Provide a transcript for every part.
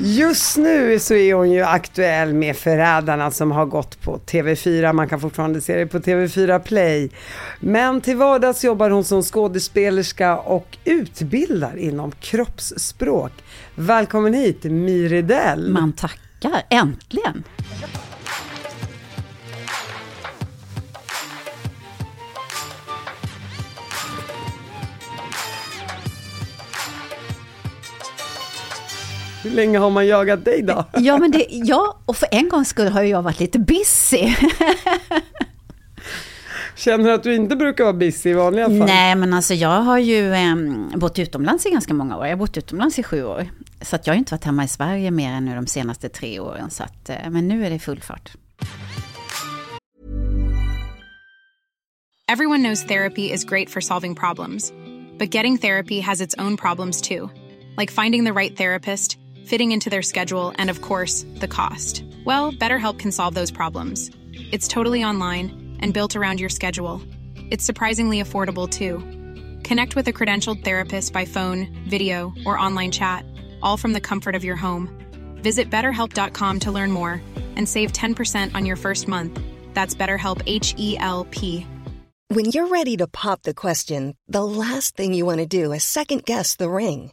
Just nu så är hon ju aktuell med Förrädarna som har gått på TV4. Man kan fortfarande se det på TV4 Play. Men till vardags jobbar hon som skådespelerska och utbildar inom kroppsspråk. Välkommen hit Miridell. Man tackar, äntligen! Hur länge har man jagat dig då? Ja, men det, ja, och för en gångs skull har jag varit lite busy. Känner du att du inte brukar vara busy i vanliga fall? Nej, men alltså jag har ju eh, bott utomlands i ganska många år. Jag har bott utomlands i sju år. Så att jag har inte varit hemma i Sverige mer än nu de senaste tre åren. Så att, eh, men nu är det full fart. Everyone knows therapy is great for solving problems. But getting therapy has its own problems too. Like finding the right therapist, fitting into their schedule, and of course, the cost. Well, BetterHelp can solve those problems. It's totally online and built around your schedule. It's surprisingly affordable too. Connect with a credentialed therapist by phone, video, or online chat, all from the comfort of your home. Visit betterhelp.com to learn more and save 10% on your first month. That's BetterHelp H E L P. When you're ready to pop the question, the last thing you want to do is second guess the ring.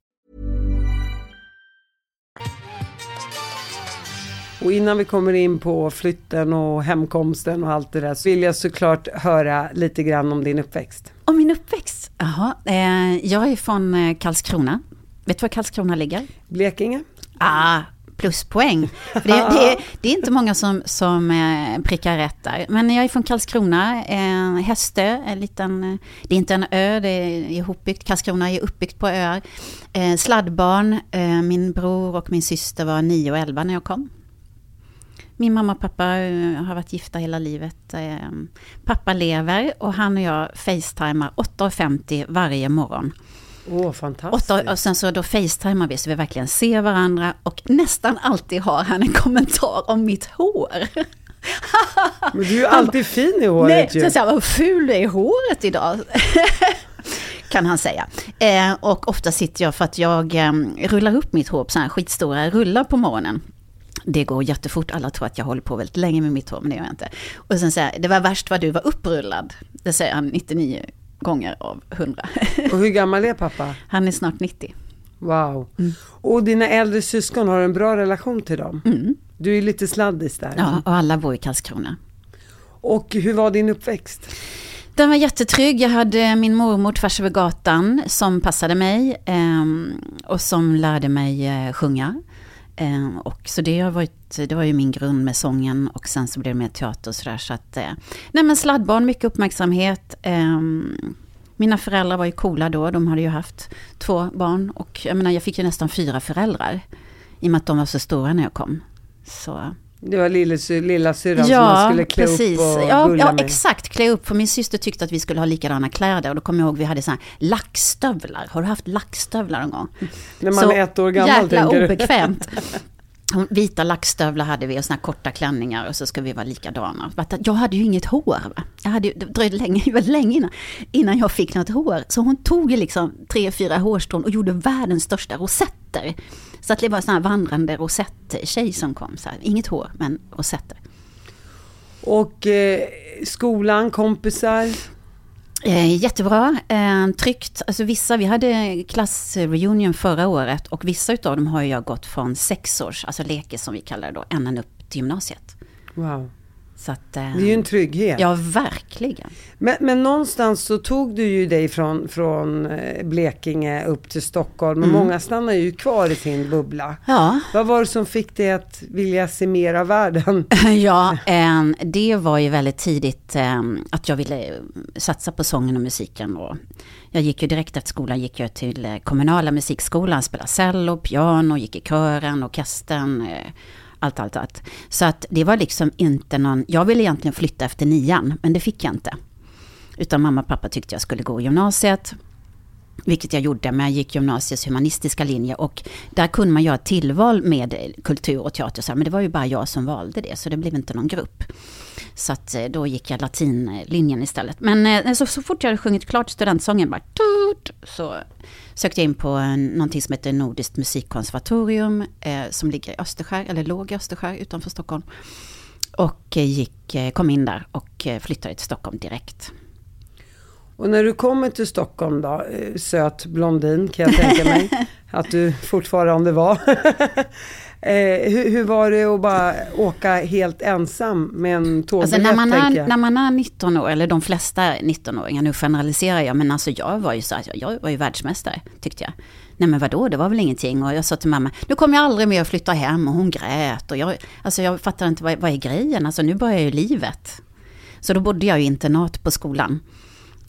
Och innan vi kommer in på flytten och hemkomsten och allt det där så vill jag såklart höra lite grann om din uppväxt. Om min uppväxt? Jaha, eh, jag är från eh, Karlskrona. Vet du var Karlskrona ligger? Blekinge? Ah, pluspoäng. Det, det, det, är inte många som, som eh, prickar rätt där. Men jag är från Karlskrona, eh, Hästö, en liten, det är inte en ö, det är ihopbyggt. Karlskrona är uppbyggt på öar. Eh, sladdbarn, eh, min bror och min syster var 9 och 11 när jag kom. Min mamma och pappa eh, har varit gifta hela livet. Eh, pappa lever och han och jag facetimar 8.50 varje morgon. Åh, oh, fantastiskt. Och, och sen så då facetimar vi så vi verkligen ser varandra och nästan alltid har han en kommentar om mitt hår. Men du är ju alltid fin i håret Nej, ju. så jag vad ful du är i håret idag. kan han säga. Eh, och ofta sitter jag för att jag eh, rullar upp mitt hår på sådana här skitstora rullar på morgonen. Det går jättefort, alla tror att jag håller på väldigt länge med mitt hår, men det gör jag inte. Och sen säger det var värst vad du var upprullad. Det säger han 99 gånger av 100. Och hur gammal är pappa? Han är snart 90. Wow. Mm. Och dina äldre syskon, har en bra relation till dem? Mm. Du är lite sladdis där. Ja, och alla bor i Karlskrona. Och hur var din uppväxt? Den var jättetrygg. Jag hade min mormor tvärs över gatan som passade mig eh, och som lärde mig eh, sjunga. Eh, och så det, har varit, det var ju min grund med sången och sen så blev det mer teater och sådär. Så att, eh, nej men sladdbarn, mycket uppmärksamhet. Eh, mina föräldrar var ju coola då, de hade ju haft två barn. Och jag menar, jag fick ju nästan fyra föräldrar. I och med att de var så stora när jag kom. Så... Det var lilla, lilla syrran ja, som man skulle klä precis. upp och ja, ja, med. exakt. Klä upp. För min syster tyckte att vi skulle ha likadana kläder. Och då kommer jag ihåg vi hade såna här lackstövlar. Har du haft lackstövlar någon gång? När man så, är ett år gammal jäkla tänker obekvämt. Vita lackstövlar hade vi och såna korta klänningar och så ska vi vara likadana. Jag hade ju inget hår. Va? Jag hade ju, det dröjde länge, väldigt länge innan, innan jag fick något hår. Så hon tog ju liksom tre, fyra hårstrån och gjorde världens största rosetter. Så att det var en sån här vandrande rosett-tjej som kom. Så här, inget hår, men rosetter. Och eh, skolan, kompisar? Eh, jättebra, eh, tryggt. Alltså vissa, vi hade klassreunion förra året och vissa utav dem har jag gått från sexårs, alltså leke som vi kallar det då, ända upp till gymnasiet. Wow. Att, det är ju en trygghet. Ja, verkligen. Men, men någonstans så tog du ju dig från, från Blekinge upp till Stockholm. Och mm. många stannar ju kvar i sin bubbla. Ja. Vad var det som fick dig att vilja se mer av världen? ja, det var ju väldigt tidigt att jag ville satsa på sången och musiken. Och jag gick ju direkt efter skolan gick jag till kommunala musikskolan, spelade cello, piano, gick i kören, orkestern allt, allt, allt. Så att det var liksom inte någon, jag ville egentligen flytta efter nian, men det fick jag inte. Utan mamma och pappa tyckte jag skulle gå gymnasiet. Vilket jag gjorde, men jag gick gymnasiets humanistiska linje och där kunde man göra tillval med kultur och teater. Men det var ju bara jag som valde det, så det blev inte någon grupp. Så att eh, då gick jag latinlinjen istället. Men eh, så, så fort jag hade sjungit klart studentsången, bara, tut, så sökte jag in på någonting som heter Nordiskt musikkonservatorium, eh, som ligger i Österskär, eller låg i Österskär utanför Stockholm. Och eh, gick, kom in där och flyttade till Stockholm direkt. Och när du kommer till Stockholm då, eh, söt blondin kan jag tänka mig att du fortfarande var. Eh, hur, hur, var det att bara åka helt ensam med en tågbiljett? Alltså när man, är, när man är 19 år, eller de flesta 19-åringar, nu generaliserar jag, men alltså jag var ju så här, jag var ju världsmästare tyckte jag. Nej men vadå, det var väl ingenting. Och jag sa till mamma, nu kommer jag aldrig mer att flytta hem. Och hon grät. Och jag, alltså jag fattar inte, vad, vad är grejen? Alltså nu börjar ju livet. Så då bodde jag i internat på skolan.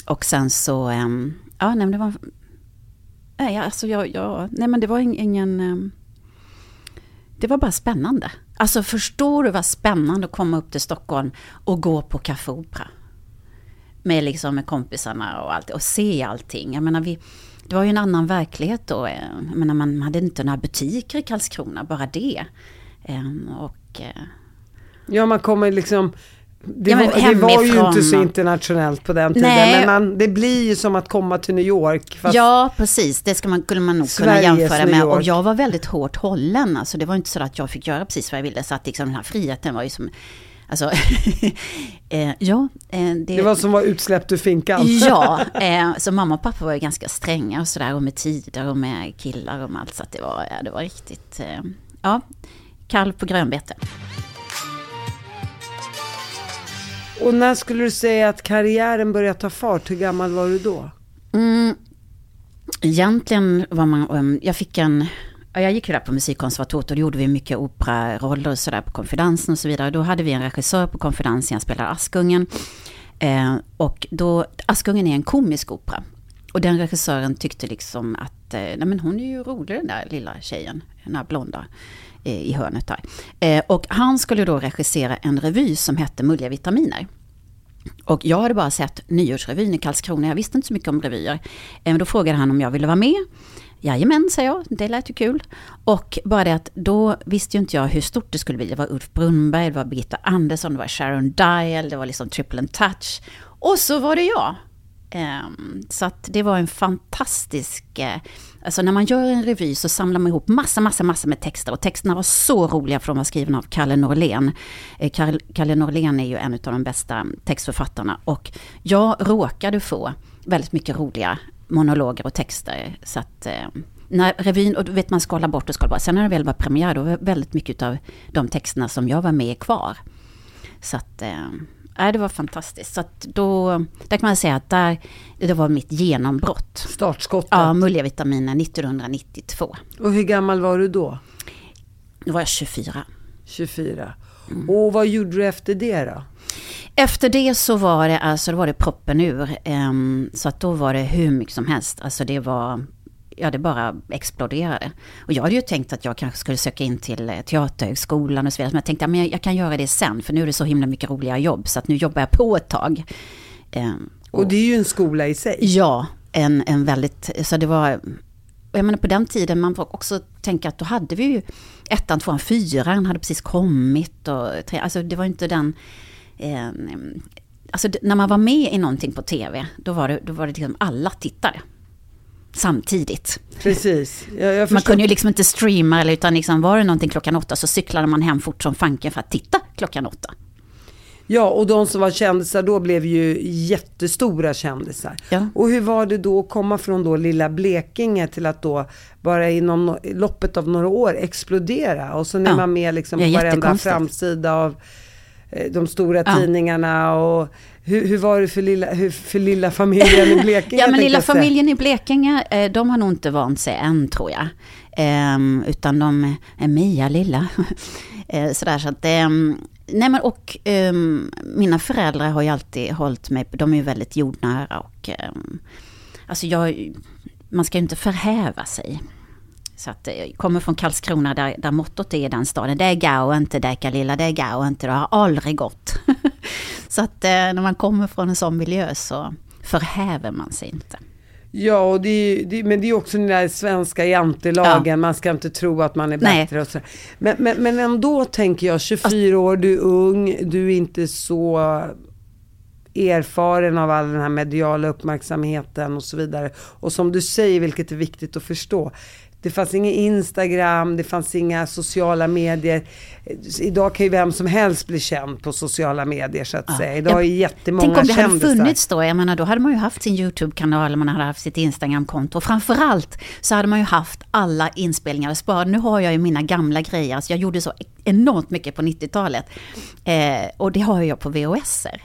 Och sen så, um, ja nej men det var, nej alltså jag, jag nej men det var ingen, um, det var bara spännande. Alltså förstår du vad spännande att komma upp till Stockholm och gå på Café Opera? Med liksom med kompisarna och allt och se allting. Jag menar vi, det var ju en annan verklighet då. Jag menar man hade inte några butiker i Karlskrona, bara det. Ehm, och... Eh, ja man kommer liksom det, ja, var, det var ju inte så internationellt på den tiden. Nej. Men man, det blir ju som att komma till New York. ja, precis. Det ska man, skulle man nog Sveriges kunna jämföra med. Och jag var väldigt hårt hållen. Alltså, det var inte så att jag fick göra precis vad jag ville. Så att liksom, den här friheten var ju som... Alltså, eh, ja. Eh, det, det, var som var utsläppt ur finkan. ja, eh, så mamma och pappa var ju ganska stränga och sådär. Och med tider och med killar och med allt. Så att det var, ja, det var riktigt... Eh, ja, kalv på grönbete. Och när skulle du säga att karriären började ta fart? Hur gammal var du då? Mm, egentligen var man, um, jag fick en, jag gick ju där på musikkonservatoriet och då gjorde vi mycket operaroller och sådär på konfidensen och så vidare. Då hade vi en regissör på konfidensen, jag spelade Askungen. Eh, och då, Askungen är en komisk opera. Och den regissören tyckte liksom att, eh, nej men hon är ju rolig den där lilla tjejen, den här blonda eh, i hörnet där. Eh, och han skulle då regissera en revy som hette Mulliga vitaminer. Och jag hade bara sett Nyårsrevyn i Karlskrona, jag visste inte så mycket om revyer. Men då frågade han om jag ville vara med. Jajamän, sa jag, det lät ju kul. Och bara det att då visste ju inte jag hur stort det skulle bli. Det var Ulf Brunnberg, det var Birgitta Andersson, det var Sharon Dial, det var liksom triple and touch. Och så var det jag. Ehm, så att det var en fantastisk... Eh, alltså när man gör en revy så samlar man ihop massa, massa, massa med texter. Och texterna var så roliga för de var skrivna av Kalle Norlén. Eh, Kalle Norlén är ju en av de bästa textförfattarna. Och jag råkade få väldigt mycket roliga monologer och texter. Så att eh, när revyn, och du vet man skalar bort och skalar bort. Sen när det väl var premiär då var väldigt mycket av de texterna som jag var med kvar. Så att Nej, det var fantastiskt. Så att då, där kan man säga att där, det var mitt genombrott. Startskottet? Ja, multivitaminer 1992. Och hur gammal var du då? Då var jag 24. 24. Mm. Och vad gjorde du efter det då? Efter det så var det, alltså, då var det proppen ur. Um, så att då var det hur mycket som helst. Alltså det var ja, det bara exploderade. Och jag hade ju tänkt att jag kanske skulle söka in till eh, Teaterhögskolan och så vidare. Men jag tänkte att jag, kan göra det sen, för nu är det så himla mycket roliga jobb. Så att nu jobbar jag på ett tag. Ehm, och, och det är ju en skola i sig. Ja, en, en väldigt, så det var, jag menar på den tiden, man får också tänka att då hade vi ju ettan, tvåan, fyran hade precis kommit. Och, alltså det var inte den... Eh, alltså när man var med i någonting på tv, då var det, då var det liksom alla tittare samtidigt. Precis. Jag, jag man kunde ju liksom inte streama, eller, utan liksom var det någonting klockan åtta så cyklade man hem fort som fanken för att titta klockan åtta. Ja, och de som var kändisar då blev ju jättestora kändisar. Ja. Och hur var det då att komma från då lilla Blekinge till att då bara inom loppet av några år explodera? Och så är ja. man med liksom på varenda framsida av de stora ja. tidningarna och hur, hur, var det för lilla, hur, för lilla familjen i Blekinge? ja, men lilla familjen i Blekinge, eh, de har nog inte vant sig än tror jag. Um, utan de är Mia lilla. uh, sådär så att, um, nej men och um, mina föräldrar har ju alltid hållit mig, de är ju väldigt jordnära och alltså jag, man ska ju inte förhäva sig. Så att jag kommer från Karlskrona där, där mottot är i den staden. Det är gau inte Däcka lilla, det är gau inte, det har aldrig gått. så att eh, när man kommer från en sån miljö så förhäver man sig inte. Ja, och det är, det, men det är också den där svenska jantelagen, ja. man ska inte tro att man är bättre och så. Men, men, men ändå tänker jag, 24 år, du är ung, du är inte så erfaren av all den här mediala uppmärksamheten och så vidare. Och som du säger, vilket är viktigt att förstå, det fanns ingen Instagram, det fanns inga sociala medier. Idag kan ju vem som helst bli känd på sociala medier så att ja. säga. Idag är jättemånga Tänk om det kändisar. hade funnits då, jag menar då hade man ju haft sin YouTube-kanal, man hade haft sitt Instagram-konto. Framförallt så hade man ju haft alla inspelningar sparade. Nu har jag ju mina gamla grejer, alltså jag gjorde så enormt mycket på 90-talet. Eh, och det har jag på VHSer.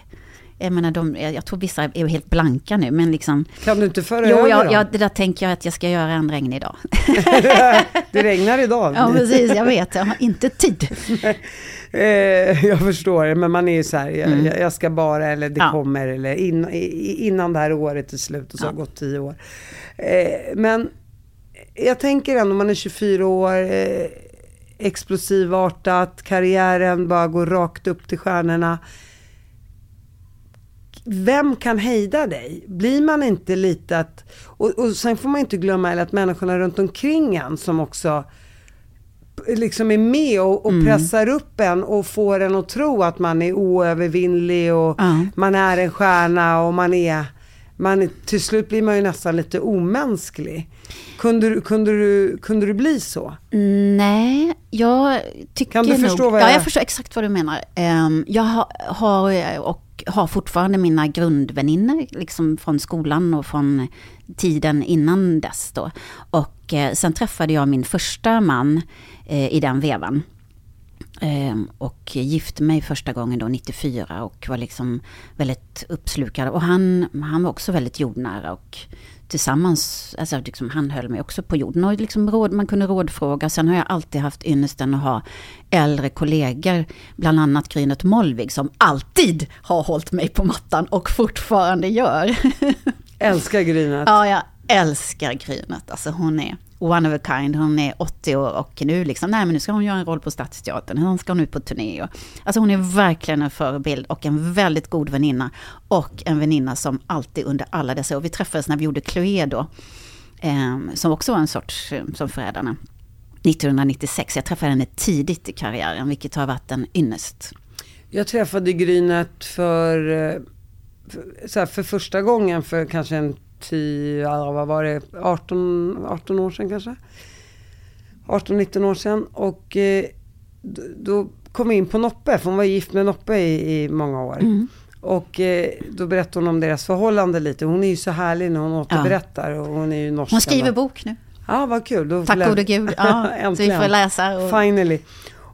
Jag menar, de, jag tror vissa är helt blanka nu, men liksom... Kan du inte föra jo, över jag, dem? jag, det där tänker jag att jag ska göra en regn idag. det regnar idag. Ja, precis, jag vet, jag har inte tid. eh, jag förstår, men man är ju så här, mm. jag, jag, ska bara, eller det ja. kommer, eller in, innan det här året är slut, och så ja. har gått tio år. Eh, men jag tänker ändå, man är 24 år, eh, explosivartat, karriären bara går rakt upp till stjärnorna vem kan hejda dig? Blir man inte lite att... Och, och sen får man inte glömma att människorna runt omkring en som också liksom är med och, och mm. pressar upp en och får en att tro att man är oövervinnlig och mm. man är en stjärna och man är... Man, till slut blir man ju nästan lite omänsklig. Kunde, du, kunde, du, kunde du bli så? Nej, jag tycker Kan du nog, förstå vad jag... Ja, jag förstår exakt vad du menar. Um, jag har, och har fortfarande mina grundvänner liksom från skolan och från tiden innan dess då. Och eh, sen träffade jag min första man eh, i den vevan. Eh, och gifte mig första gången då 94 och var liksom väldigt uppslukad. Och han, han var också väldigt jordnära och tillsammans, alltså liksom, han höll mig också på jorden. Och liksom råd, man kunde rådfråga. Sen har jag alltid haft ynnesten att ha äldre kollegor, bland annat Grynet Molvig, som alltid har hållit mig på mattan och fortfarande gör. Älskar Grynet. Ja, jag älskar Grynet. Alltså hon är one of a kind. Hon är 80 år och nu liksom, nej men nu ska hon göra en roll på Stadsteatern. Hon ska nu ut på turné. Och, alltså hon är verkligen en förebild och en väldigt god väninna. Och en väninna som alltid under alla dessa år, vi träffades när vi gjorde Cluedo. Eh, som också var en sorts, eh, som Förrädarna. 1996. Jag träffade henne tidigt i karriären, vilket har varit en ynnest. Jag träffade Grynet för, eh, för, för första gången för kanske en 10, ja, vad var det, 18, 18 år sedan kanske. 18-19 år sedan. Och eh, då kom vi in på Noppe, för hon var gift med Noppe i, i många år. Mm. Och eh, då berättade hon om deras förhållande lite. Hon är ju så härlig när hon återberättar. Ja. Och hon är ju norsk. Hon skriver bok nu. Ja, vad kul. Då Tack gode gud. Ja, så vi får läsa. Och... Finally.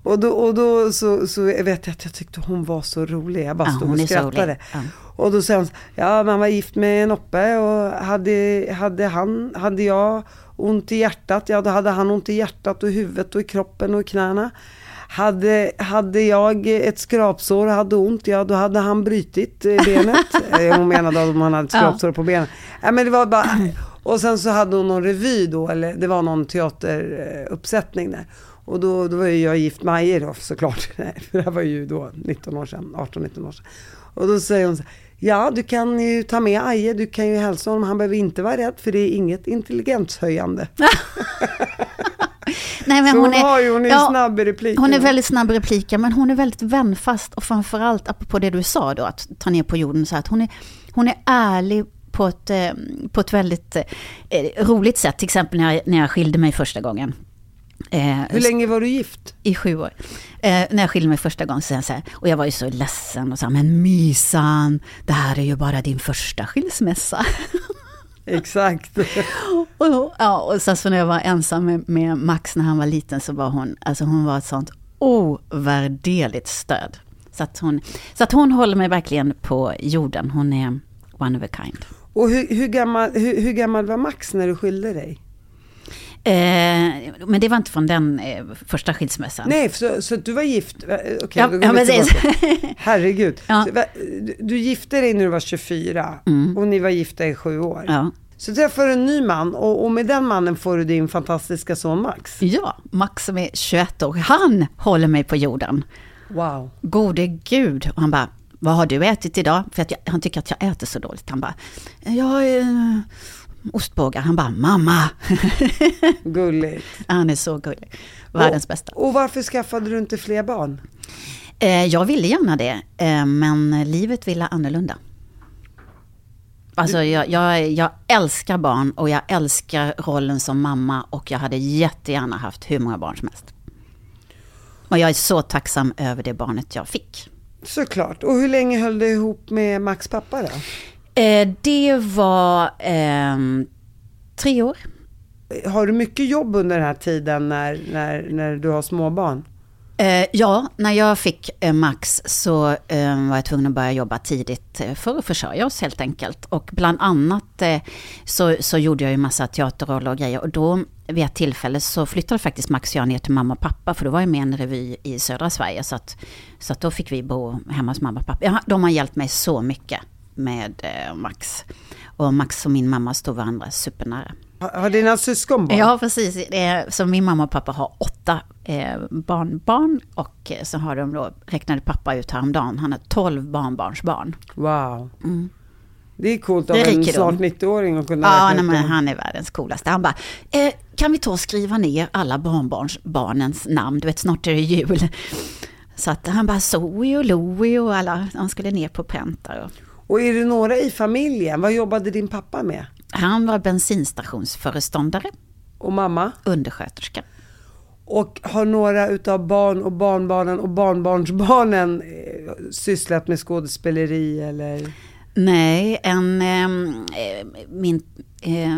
Och då, och då så, så jag vet jag att jag tyckte hon var så rolig. Jag bara ja, stod och skrattade. Ja. Och då säger hon, ja man var gift med Noppe och hade, hade, han, hade jag ont i hjärtat, ja då hade han ont i hjärtat och i huvudet och i kroppen och i knäna. Hade, hade jag ett skrapsår och hade ont, ja då hade han brytit eh, benet. Eh, hon menade att han hade ett skrapsår ja. på benet. Ja, men det var bara, och sen så hade hon någon revy då, eller det var någon teateruppsättning där. Och då, då var ju jag gift med Aje såklart. För det här var ju då 19 år sedan, 18-19 år sedan. Och då säger hon så Ja, du kan ju ta med Aje, du kan ju hälsa honom, han behöver inte vara rädd för det är inget intelligenshöjande. Nej, men så hon, är, har ju, hon är ja, snabb i repliken. Hon är väldigt snabb i repliken, men hon är väldigt vänfast och framförallt, apropå det du sa då, att ta ner på jorden, så att hon är, hon är ärlig på ett, eh, på ett väldigt eh, roligt sätt, till exempel när jag, när jag skilde mig första gången. Eh, Hur länge var du gift? I sju år. Eh, när jag skilde mig första gången, så här, och jag var ju så ledsen och sa, men Mysan, det här är ju bara din första skilsmässa. Exakt. och, ja, och sen så när jag var ensam med, med, Max när han var liten så var hon, alltså hon var ett sånt ovärderligt stöd. Så att, hon, så att hon håller mig verkligen på jorden. Hon är one of a kind. Och hur, hur, gammal, hur, hur gammal var Max när du skilde dig? Eh, men det var inte från den eh, första skilsmässan. Nej, så, så du var gift? Eh, okej, okay, ja, ja, precis. Herregud. Ja. Du gifte dig när du var 24 mm. och ni var gifta i sju år. Ja. Så träffar du en ny man och, och med den mannen får du din fantastiska son Max. Ja, Max som är 21 år, han håller mig på jorden. Wow. Gode gud. Och han bara, vad har du ätit idag? För att jag, han tycker att jag äter så dåligt. Han bara, jag uh, ostbågar. Han bara, mamma. Gulligt. han är så gullig. Världens och, bästa. Och varför skaffade du inte fler barn? Eh, jag ville gärna det, eh, men livet ville annorlunda. Alltså jag, jag, jag älskar barn och jag älskar rollen som mamma och jag hade jättegärna haft hur många barn som helst. Och jag är så tacksam över det barnet jag fick. Såklart. Och hur länge höll du ihop med Max pappa då? Eh, det var eh, tre år. Har du mycket jobb under den här tiden när, när, när du har småbarn? Eh, ja, när jag fick eh, Max så eh, var jag tvungen att börja jobba tidigt eh, för att försörja oss helt enkelt. Och bland annat så, så gjorde jag ju massa teaterroller och grejer. Och då vid ett tillfälle så flyttade faktiskt Max och jag ner till mamma och pappa. För då var jag med i en revy i södra Sverige. Så, att, så att då fick vi bo hemma hos mamma och pappa. Ja, de har hjälpt mig så mycket med eh, Max. Och Max och min mamma stod varandra supernära. Har, har dina syskon barn? Ja, precis. Det är, så min mamma och pappa har åtta eh, barnbarn och eh, så har de då, räknade pappa ut häromdagen, han har tolv barnbarnsbarn. Wow. Mm. Det är coolt av en snart 90-åring att kunna Ja, nej, men han är världens coolaste. Han bara, eh, kan vi ta och skriva ner alla barnbarnsbarnens namn? Du vet, snart är det jul. Så att han bara, Zoe och Louie och alla, de skulle ner på präntar. Och, Och är det några i familjen? Vad jobbade din pappa med? han var bensinstationsföreståndare, Och mamma? undersköterska. Och har några utav barn och barnbarnen och barnbarnsbarnen eh, sysslat med skådespeleri eller? Nej, en, ehm, eh, min, eh,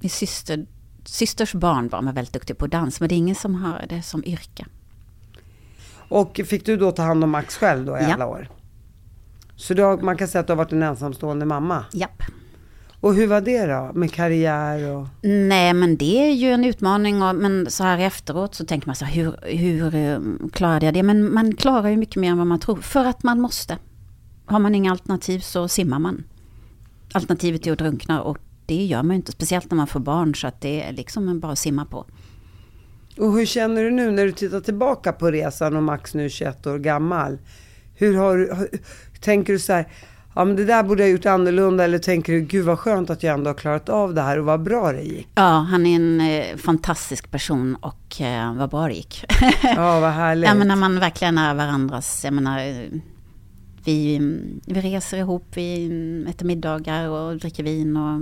min syster, systers barnbarn var väldigt duktig på dans, men det är ingen som har det som yrke. Och fick du då ta hand om Max själv då i Ja. alla år? Så har, man kan säga att du har varit en ensamstående mamma. Japp. Och hur var det då? Med karriär och... Nej, men det är ju en utmaning. Och, men så här efteråt så tänker man så här, hur, hur eh, klarade jag det? Men man klarar ju mycket mer än vad man tror. För att man måste. Har man inga alternativ så simmar man. Alternativet är att drunkna och det gör man ju inte. Speciellt när man får barn så att det är liksom bara att simma på. Och hur känner du nu när du tittar tillbaka på resan och Max nu är 21 år gammal? Hur har du, har- tänker du så här, ja men det där borde jag gjort annorlunda eller tänker du, gud vad skönt att jag ändå har klarat av det här och vad bra det gick? Ja, han är en eh, fantastisk person och eh, vad bra det gick. Ja, vad härligt. ja, men när man verkligen är varandras, jag menar, vi, vi reser ihop, vi äter middagar och dricker vin och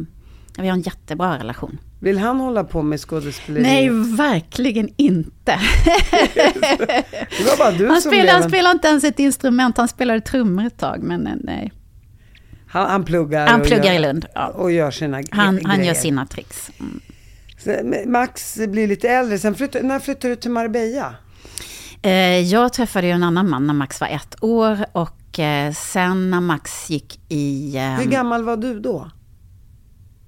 vi har en jättebra relation. Vill han hålla på med skådespeleri? Nej, verkligen inte. Bara du Han spelar, han spelar inte ens ett instrument, han spelade trummor ett tag, men eh, nej. Han, han pluggar, Han pluggar gör, i Lund. Ja. och gör sina Han, han grejer. gör sina tricks. Mm. Så, Max blir lite äldre, sen flyttar, när flyttar du till Marbella? Eh, Jag träffade ju en annan man när Max var ett år och eh, sen när Max gick i... Hur gammal var du då?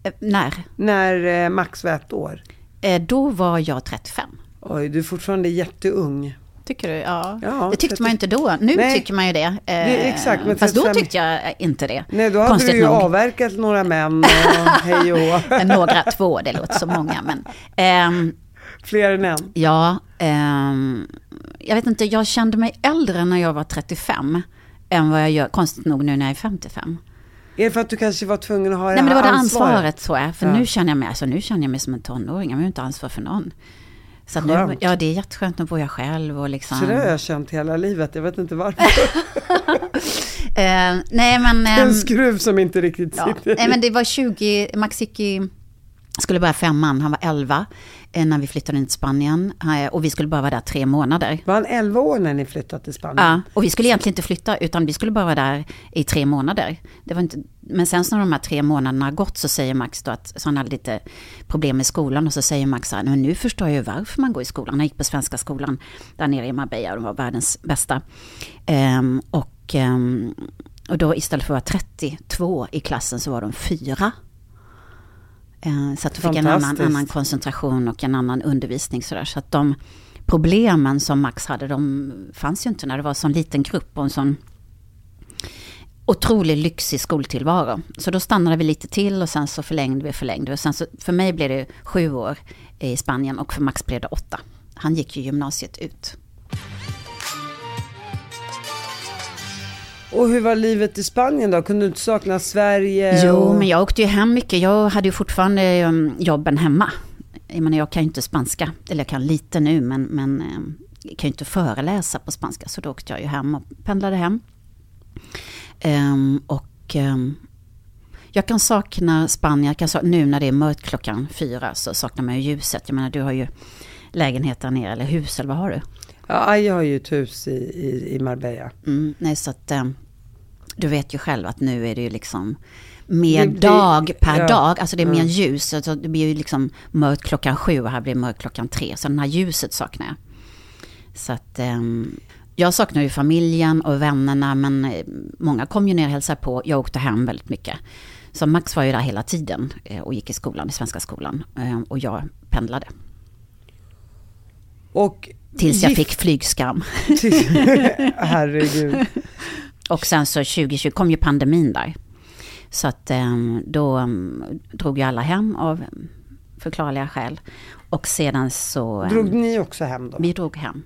Eh, När? När eh, Max var ett år? Eh, Då var jag 35. Oj, du är fortfarande jätteung. Tycker du? Ja. Ja, det tyckte 30 man ju inte då. Nu Nej. tycker man ju det. Det exakt, men Fast då 35 tyckte jag inte det. Nej, då hade Konstigt du ju nog. avverkat några män och hej och. Några, två, det låter så många. Men, ehm, Fler än en. ja, ehm, jag vet inte, jag kände mig äldre när jag var 35 än vad jag gör, konstigt nog nu när jag är 55. Är det för att du kanske var tvungen att ha Nej men det var det ansvaret? ansvaret så är. För Ja. nu känner jag mig, alltså nu känner jag mig som en tonåring. Jag har inte ansvar för någon. Så att nu, ja det är jätteskönt, nu bor jag själv och liksom. Så det har jag känt hela livet, jag vet inte varför. Eh, nej men... en ehm, skruv som inte riktigt ja. sitter Nej men det var 20, Max gick i, skulle börja femman, han var 11 eh, när vi flyttade in till Spanien. Eh, och vi skulle bara vara där tre månader. Var han 11 år när ni flyttade till Spanien? Ja, och vi skulle egentligen inte flytta, utan vi skulle bara vara där i tre månader. Det var inte, men sen när de här tre månaderna har gått så säger Max då att, så han hade lite problem med skolan och så säger Max så här, men nu förstår jag ju varför man går i skolan. Han gick på svenska skolan där nere i Marbella och de var världens bästa. Ehm, och, ehm, och då istället för att vara 32 i klassen så var de fyra. Eh, Så att de fick en annan, annan koncentration och en annan undervisning. Så, där. så att de problemen som Max hade, de fanns ju inte när det var en sån liten grupp och en sån otroligt lyxig skoltillvaro. Så då stannade vi lite till och sen så förlängde vi, förlängde vi. Sen så, för mig blev det sju år i Spanien och för Max blev det åtta. Han gick ju gymnasiet ut. Och hur var livet i Spanien då? Kunde du inte sakna Sverige? Jo, och... men jag åkte ju hem mycket. Jag hade ju fortfarande um, jobben hemma. Jag menar, jag kan ju inte spanska. Eller jag kan lite nu, men, men um, jag kan ju inte föreläsa på spanska. Så då åkte jag ju hem och pendlade hem. Um, och um, jag kan sakna Spanien. Jag kan sakna, nu när det är mörkt klockan fyra så saknar man ju ljuset. Jag menar, du har ju lägenhet där nere, eller hus, eller vad har du? Ja, jag har ju ett hus i, i, i Marbella. Mm, nej, så att um, du vet ju själv att nu är det ju liksom mer Det blir- dag per ja. dag. Alltså det är mer ljus. Alltså det blir ju liksom mörkt klockan sju och här blir det mörkt klockan tre. Så den här ljuset saknar jag. Så att ehm, jag saknar ju familjen och vännerna men eh, många kom ju ner och hälsade på. Jag åkte hem väldigt mycket. Så Max var ju där hela tiden eh, och gick i skolan, i svenska skolan. Eh, Och jag pendlade. Och Tills jag gift- fick flygskam. Herregud. Och sen så 2020 kom ju pandemin där. Så att eh, då eh, drog ju alla hem av förklarliga skäl. Och sedan så... Drog ni också hem då? Vi drog hem.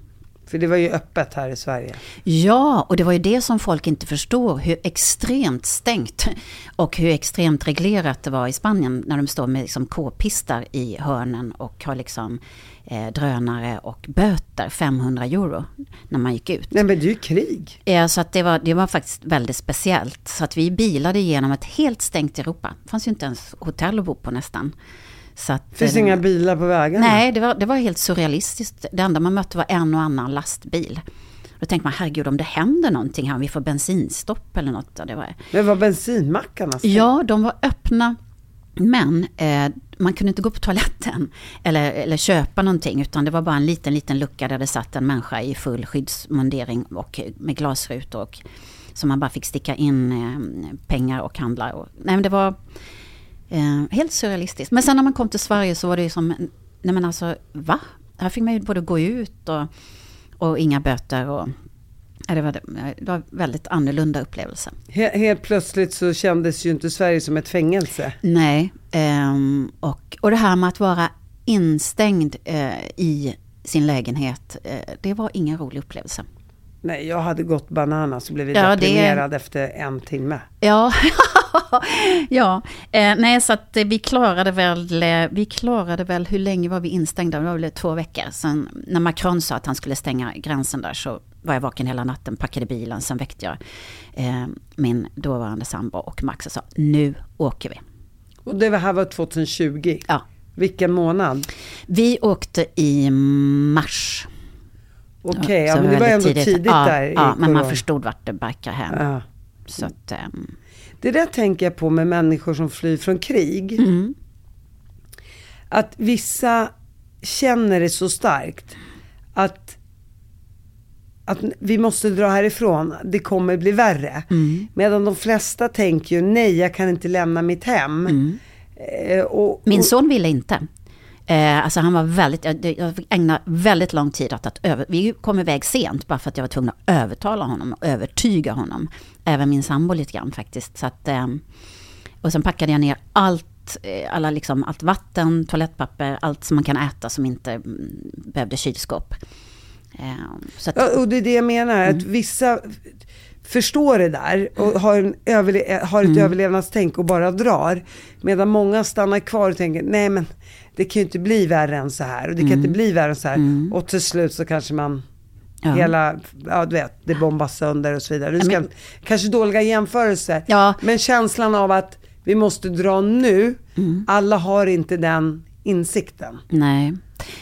För det var ju öppet här i Sverige. Ja, och det var ju det som folk inte förstår, hur extremt stängt och hur extremt reglerat det var i Spanien när de står med liksom k-pistar i hörnen och har liksom eh, drönare och böter, 500 euro, när man gick ut. Nej men det är ju krig. Ja, så att det, var, det var faktiskt väldigt speciellt. Så att vi bilade igenom ett helt stängt Europa. Det fanns ju inte ens hotell att bo på nästan. Så att, Finns eh, inga bilar på vägarna. Nej, det var, det var helt surrealistiskt. Det enda man mötte var en och annan lastbil. Då tänkte man, herregud om det händer någonting här, om vi får bensinstopp eller något. ja, Det var, Men var bensinmackarna stängt? ja, de var öppna. Men eh, man kunde inte gå på toaletten eller, eller köpa någonting utan det var bara en liten, liten lucka där det satt en människa i full skyddsmundering och med glasrutor. Och, så man bara fick sticka in eh, pengar och handla. Och, nej men det var eh, helt surrealistiskt. Men sen när man kom till Sverige så var det ju som, nej men alltså va? Här fick man ju både gå ut och, och inga böter. Och, det, var, det var väldigt annorlunda upplevelse. He- helt plötsligt så kändes ju inte Sverige som ett fängelse. Nej, ehm, och, och det här med att vara instängd eh, i sin lägenhet, eh, det var ingen rolig upplevelse. Nej, jag hade gått bananas och blivit Ja, det- deprimerad efter en timme. Ja, ja. Eh, nej så att eh, vi klarade väl, eh, vi klarade väl, hur länge var vi instängda? Det var väl två veckor. Sen när Macron sa att han skulle stänga gränsen där så var jag vaken hela natten, packade bilen, sen väckte jag eh, min dåvarande sambo och Max och sa nu åker vi. Och det här var 2020. Ja. Vilken månad? Vi åkte i mars. Okej, Så ja, men det var ändå väldigt tidigt, ja, där Ja, men man corona. förstod vart det barkar hem. Ja. Så att, ehm, Det där tänker jag på med människor som flyr från krig. mm, Att vissa känner det så starkt att, att vi måste dra härifrån, det kommer bli värre. mm, Medan de flesta tänker ju, nej jag kan inte lämna mitt hem. mm. Eh, och, Min och, son ville inte. Eh, alltså han var väldigt, jag, jag fick ägna väldigt lång tid åt att över, vi kom iväg sent bara för att jag var tvungen att övertala honom och övertyga honom. Även min sambo lite grann faktiskt. Så att, eh, och sen packade jag ner allt, eh, alla liksom, allt vatten, toalettpapper, allt som man kan äta som inte mm, behövde kylskåp. Eh, så att, Ja, och det är det jag menar, att Mm. vissa förstår det där och har, en överle- har ett Mm. överlevnadstänk och bara drar. Medan många stannar kvar och tänker, nej men det kan ju inte bli värre än så här och det kan inte bli värre än så här. Och till slut så kanske man Mm. ja. hela, ja du vet, det bombas sönder och så vidare. Du ska, men- kanske dåliga jämförelser. Ja. Men känslan av att vi måste dra nu, Mm. alla har inte den insikten. Nej.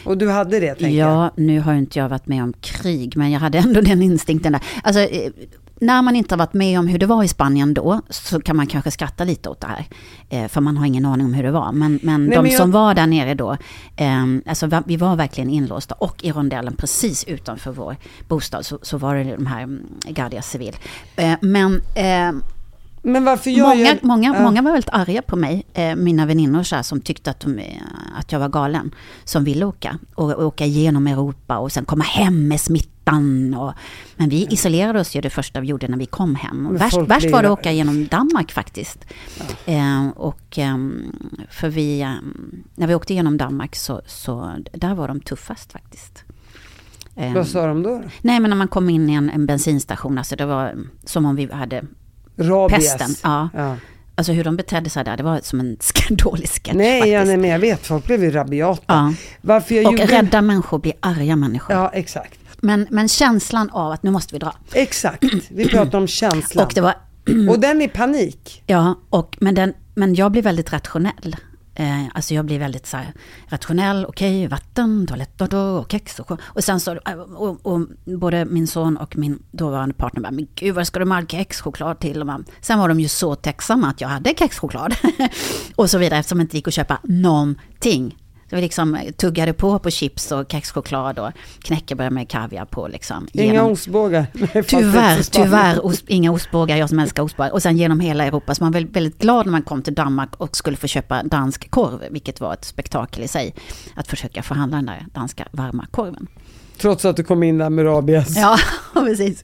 Och du hade det tänker jag. Ja, nu har ju inte jag varit med om krig, men jag hade ändå den instinkten där. Alltså, eh, när man inte har varit med om hur det var i Spanien då, så kan man kanske skratta lite åt det här. Eh, för man har ingen aning om hur det var. Men, men Nej, de men jag- som var där nere då, eh, alltså vi var verkligen inlåsta. Och i rondellen precis utanför vår bostad så, så var det de här mm, Guardia Civil. Eh, men eh, Men varför gör många, jag... många, Ja. många var väldigt arga på mig, eh, mina väninnor så här, som tyckte att, de, eh, att jag var galen. Som ville åka och, och åka igenom Europa och sen komma hem med smitta Gatan. Och, men vi isolerade oss ju det första vi gjorde när vi kom hem. Värst, värst var det att åka genom Danmark faktiskt. Eh, och ehm, för vi, ehm, när vi åkte genom Danmark så, så där var de tuffast faktiskt. Ehm, Vad sa de då? Nej, men när man kom in i en, en bensinstation, alltså det var som om vi hade Rabies? pesten. Ja. Ja. Alltså hur de betedde sig där, det var som en skandalisk sketch Nej, faktiskt. ja, nej, men jag vet. Folk blev ju rabiata. Ja. Varför jag Och gjorde... rädda människor blir arga människor. Ja, exakt. Men, men känslan av att nu måste vi dra. Exakt. Vi pratar om känslan. Och det var, Och den är panik. ja, och, men, den, men jag blir väldigt rationell. Eh, alltså jag blir väldigt så här, rationell, okej, vatten, toalett och, och kex och, och sen så, eh, och, och både min son och min dåvarande partner bara, men gud vad ska du med all kexchoklad till? Och man, sen var de ju så tacksamma att jag hade kexchoklad. och så vidare, eftersom det inte gick att köpa någonting. Så vi liksom tuggade på på chips och kexchoklad och knäckebröd med kaviar på liksom. Inga genom- ostbågar. Nej, det är Tyvärr, tyvärr, ost, inga ostbågar, jag som älskar ostbågar. Och sen genom hela Europa, så man var väldigt, väldigt glad när man kom till Danmark och skulle få köpa dansk korv, vilket var ett spektakel i sig. Att försöka förhandla den där danska varma korven. Trots att du kom in där med rabies. Ja, precis.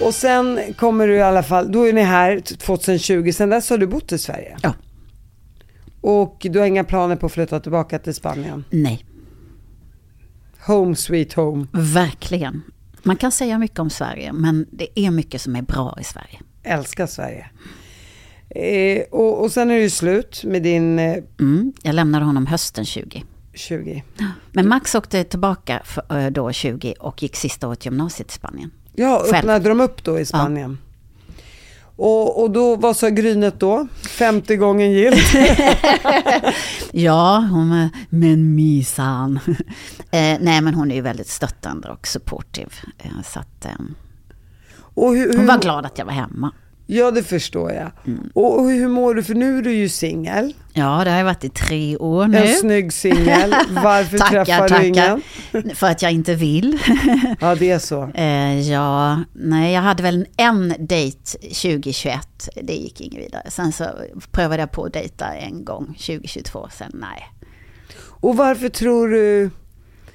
Och sen kommer du i alla fall, då är ni här 2020, sen dess har du bott i Sverige. Ja. Och du har inga planer på att flytta tillbaka till Spanien? Nej, Home sweet home. verkligen. Man kan säga mycket om Sverige, men det är mycket som är bra i Sverige. Älskar Sverige. Eh, och, och sen är det ju slut med din eh, Mm, jag lämnade honom hösten 20. 20. Men Max åkte tillbaka för, eh, då 20 och gick sista året gymnasiet i Spanien. Ja, Själv. öppnade de upp då i Spanien? Och, och då, vad sa Grynet då? 50 gången gilt? Ja, hon men misan. eh, nej, men hon är ju väldigt stöttande och supportive. Eh, så att, eh, Och hur, hur, hon var glad att jag var hemma. Ja, det förstår jag. Mm. Och, och hur mår du? För nu är du ju singel. Ja, det har jag varit i tre år nu. En snygg singel. Varför tackar, träffar tackar. du ingen? För att jag inte vill. Ja, det är så. eh, ja, nej, jag hade väl en dejt 2021. Det gick inget vidare. Sen så prövade jag på att dejta en gång 2022. Sen nej. Och varför tror du...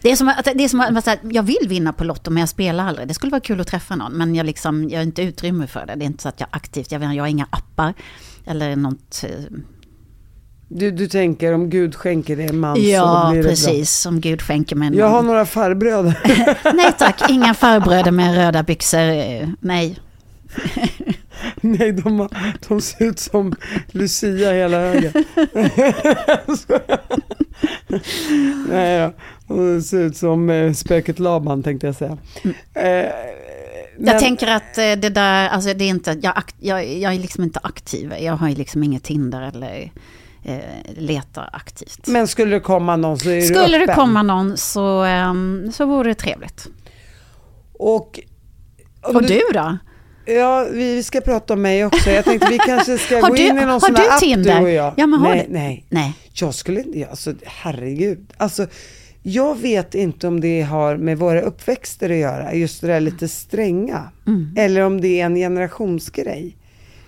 Det är som att, det är som att jag vill vinna på Lotto men jag spelar aldrig. Det skulle vara kul att träffa någon men jag, liksom, jag har inte utrymme för det. Det är inte så att jag aktivt, jag, vet, jag har inga appar eller något. eh, Du, du tänker om Gud skänker dig en man så Ja, blir det precis. Som Gud skänker mig bra. Jag har några farbröder. Nej tack, inga farbröder med röda byxor. eh, Nej. Nej, de, har, de ser ut som Lucia hela högen. Nej då, de ser ut som eh, spöket Laban tänkte jag säga. Eh, Jag men- tänker att eh, det där, alltså det är inte, jag, jag, jag är liksom inte aktiv. Jag har ju liksom inget Tinder eller eh, letar aktivt. Men skulle det komma någon så är du Skulle det komma någon så, ehm, så vore det trevligt. Och, om Och du då? Ja, vi ska prata om mig också. Jag tänkte vi kanske ska gå du- in i någon sån du här app Tinder? du och jag. Ja, men har nej, du- nej. Nej. Jag skulle inte, alltså herregud. Alltså, jag vet inte om det har med våra uppväxter att göra, just det där lite stränga. Mm. Eller om det är en generationsgrej.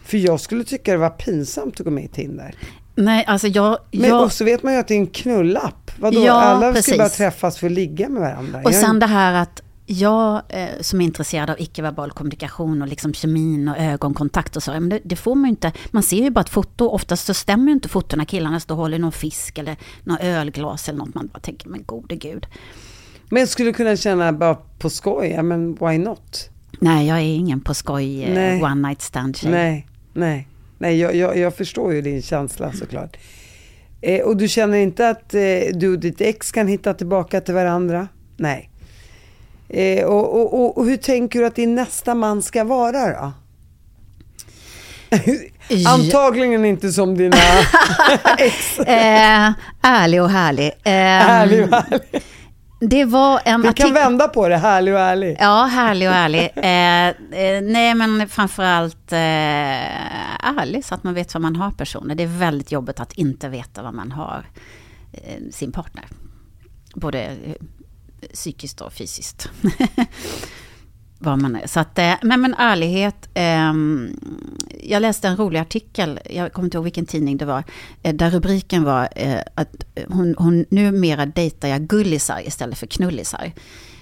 För jag skulle tycka det var pinsamt att gå med i Tinder. Nej, alltså jag... Men jag och så vet man ju att det är en knullapp. Vadå? Ja, Alla ska precis. bara träffas för att ligga med varandra. och Jag- sen det här att jag eh, som är intresserad av icke-verbal kommunikation och liksom kemin och ögonkontakt och så, men det, det, får man ju inte. Man ser ju bara ett foto, oftast så stämmer ju inte fotona. Killarna står och håller någon fisk eller någon ölglas eller något. Man bara tänker, men gode gud. Men skulle kunna känna bara på skoj, ja men why not? Nej, jag är ingen på skoj eh, one night stand tjej. Nej, nej, nej jag, jag, jag förstår ju din känsla såklart. Eh, och du känner inte att eh, du och ditt ex kan hitta tillbaka till varandra? Nej. Eh, och, och, och, och, hur tänker du att din nästa man ska vara då? Antagligen inte som dina ex. Eh, ärlig och härlig. Eh, ärlig och härlig. Det var en Vi kan vända på det, härlig och ärlig. Ja, härlig och ärlig. Eh, eh, nej, men framförallt eh, ärlig så att man vet vad man har personer. Det är väldigt jobbigt att inte veta vad man har eh, sin partner. Både psykiskt och fysiskt. vad man är. Så att, eh, men, men ärlighet. Eh, jag läste en rolig artikel, jag kommer inte ihåg vilken tidning det var, eh, där rubriken var eh, att hon, hon numera dejtar jag gullisar istället för knullisar.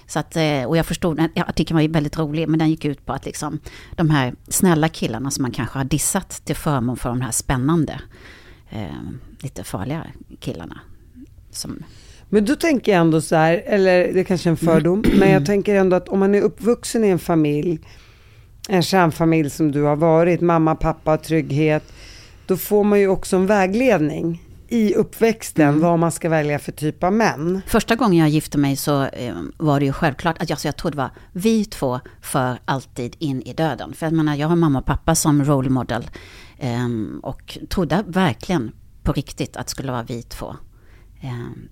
Så att, eh, och jag förstod, artikeln var ju väldigt rolig, men den gick ut på att liksom, de här snälla killarna som man kanske har dissat till förmån för de här spännande, eh, lite farliga killarna. Som men då tänker jag ändå så här, eller det är kanske är en fördom, men jag tänker ändå att om man är uppvuxen i en familj, en kärnfamilj som du har varit, mamma, pappa, trygghet, då får man ju också en vägledning i uppväxten mm. vad man ska välja för typ av män. Första gången jag gifte mig så eh, var det ju självklart att jag, så jag trodde det var vi två för alltid in i döden. För jag menar, jag har mamma och pappa som role model eh, och trodde verkligen på riktigt att det skulle vara vi två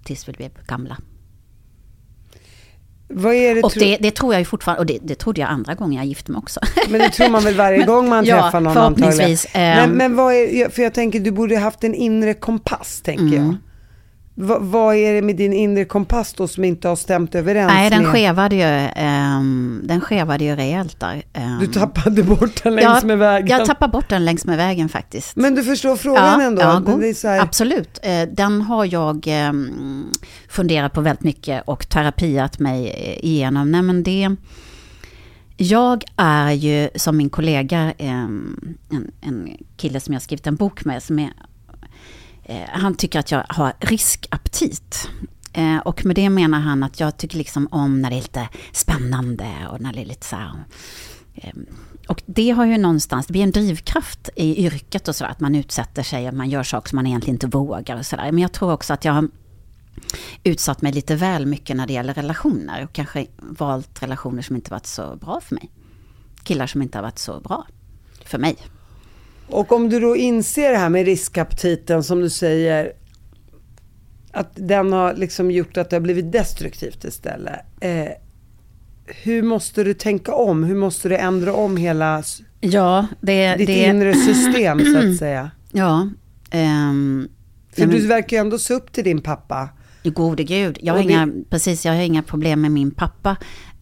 tills vi blev gamla. Det och det, det, tror jag ju fortfarande, och det, det trodde jag andra gången jag gifte mig också. Men det tror man väl varje gång man ja, träffar någon förhoppningsvis. antagligen. Men, men vad är, för jag tänker du borde haft en inre kompass tänker mm. jag. Va, vad är det med din inre kompass då som inte har stämt överens? Nej, den med... skevade ju, um, den skevade ju rejält där. Um, du tappade bort den längs jag, med vägen? Jag tappade bort den längs med vägen faktiskt. Men du förstår frågan ja, ändå? Ja, här... absolut. Uh, den har jag um, funderat på väldigt mycket och terapiat mig igenom. Nej, men det... Jag är ju som min kollega, en, en kille som jag skrivit en bok med, som är Eh, Eh, han tycker att jag har riskaptit. Eh, och med det menar han att jag tycker liksom om när det är lite spännande och när det är lite så här, eh, och det har ju någonstans, det blir en drivkraft i yrket och sådär, att man utsätter sig och man gör saker som man egentligen inte vågar och sådär. Men jag tror också att jag har utsatt mig lite väl mycket när det gäller relationer och kanske valt relationer som inte varit så bra för mig. Killar som inte har varit så bra för mig. Och om du då inser det här med riskaptiten som du säger, att den har liksom gjort att det har blivit destruktivt istället. Eh, hur måste du tänka om? Hur måste du ändra om hela ja, det, ditt det... inre system så att säga? Ja. Um, För men... du verkar ju ändå se upp till din pappa. Gode gud, jag har, inga, precis, jag har inga problem med min pappa.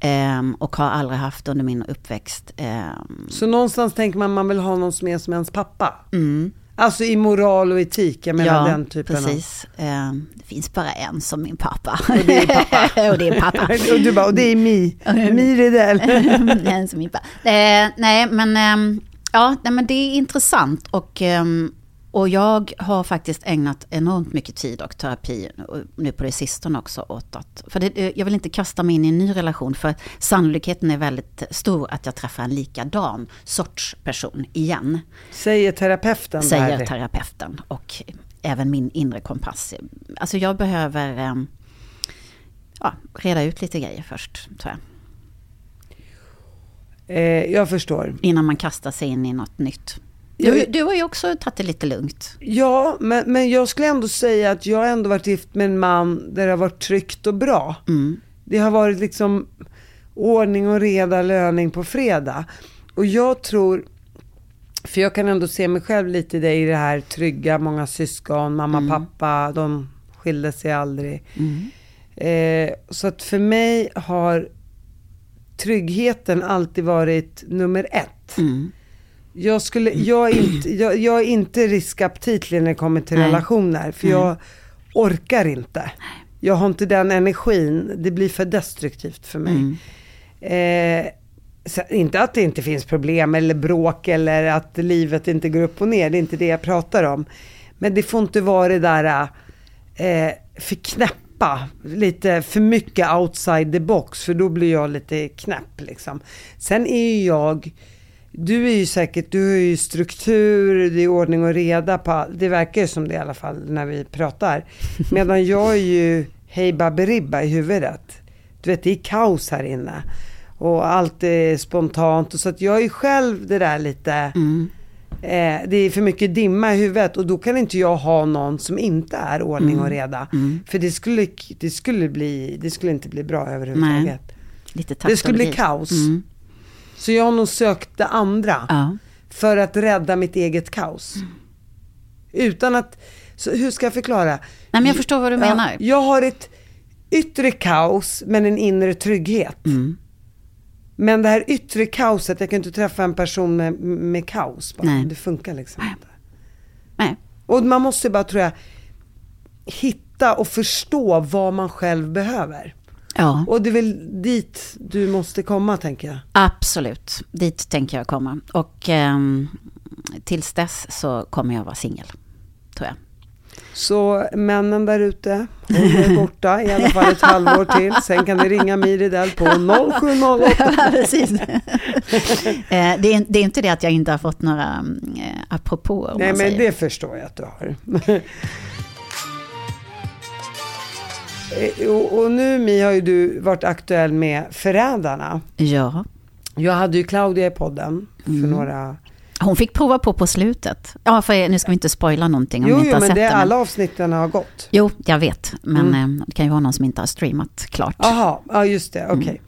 Um, och har aldrig haft under min uppväxt. Um, så någonstans tänker man man vill ha någon som är som ens pappa? Mm. Alltså i moral och etik, jag menar ja, den typen precis. av... Um, det finns bara en som min pappa. Och det är pappa. och det är pappa. och du bara, och det är Mi. Mi Rydell. en som min pappa. Uh, nej, men, um, ja, nej, men det är intressant. Och um, och jag har faktiskt ägnat enormt mycket tid och terapi nu på det sistone också åt att... För det, jag vill inte kasta mig in i en ny relation för sannolikheten är väldigt stor att jag träffar en likadan sorts person igen. Säger terapeuten? Säger där. terapeuten och även min inre kompass. Alltså jag behöver ehm, ja, reda ut lite grejer först, tror jag. Eh, jag förstår. Innan man kastar sig in i något nytt. Du, du har ju också tagit det lite lugnt. Ja, men, men jag skulle ändå säga att jag har ändå varit gift med en man där det har varit tryggt och bra. Mm. Det har varit liksom ordning och reda, löning på fredag. Och jag tror, för jag kan ändå se mig själv lite i det, i det här trygga, många syskon, mamma, mm. pappa, de skilde sig aldrig. Mm. Eh, så att för mig har tryggheten alltid varit nummer ett. Mm. Jag, skulle, jag, är inte, jag, jag är inte riskaptitlig när det kommer till Nej. relationer. För Nej. jag orkar inte. Jag har inte den energin. Det blir för destruktivt för mig. Mm. Eh, så, inte att det inte finns problem eller bråk eller att livet inte går upp och ner, det är inte det jag pratar om. Men det får inte vara det där eh, för knäppa, lite för mycket outside the box, för då blir jag lite knäpp liksom. Sen är ju jag, du är ju säkert, du har ju struktur, det är ordning och reda på Det verkar ju som det i alla fall när vi pratar. Medan jag är ju hej baberiba i huvudet. Du vet, det är kaos här inne. Och allt är spontant. Och så att jag är själv det där lite... Mm. Eh, det är för mycket dimma i huvudet och då kan inte jag ha någon som inte är ordning Mm. och reda. För det skulle, det, skulle bli, det skulle inte bli bra överhuvudtaget. Lite Det skulle bli kaos. Mm. Så jag har nog sökt det andra. Ja. För att rädda mitt eget kaos. Utan att, så hur ska jag förklara? Nej, men jag förstår vad du menar. Jag har ett yttre kaos men en inre trygghet. Mm. Men det här yttre kaoset, jag kan inte träffa en person med, med kaos bara. Nej. Det funkar liksom inte. Nej. Och man måste bara, tror jag, hitta och förstå vad man själv behöver. Ja, Och det är väl dit du måste komma, tänker jag. absolut. Dit tänker jag komma. Och ehm, tills dess så kommer jag vara singel, tror jag. Så männen där ute, håll er borta i alla fall ett halvår till. Sen kan ni ringa Miri på 0708. Precis. Eh, det, är, det är inte det att jag inte har fått några eh, apropåer. Nej men säger. det förstår jag att du har. Eh, och, och nu Mi har ju du varit aktuell med Förrädarna. Ja, Jag hade ju Claudia i podden för Mm. några... hon fick prova på på slutet. Ja, för nu ska vi inte spoila någonting om Jo, ni inte jo har men sett det, det. men- alla avsnitten har gått. Jo, jag vet. Men Mm. eh, det kan ju vara någon som inte har streamat klart. Jaha, ja just det, okej.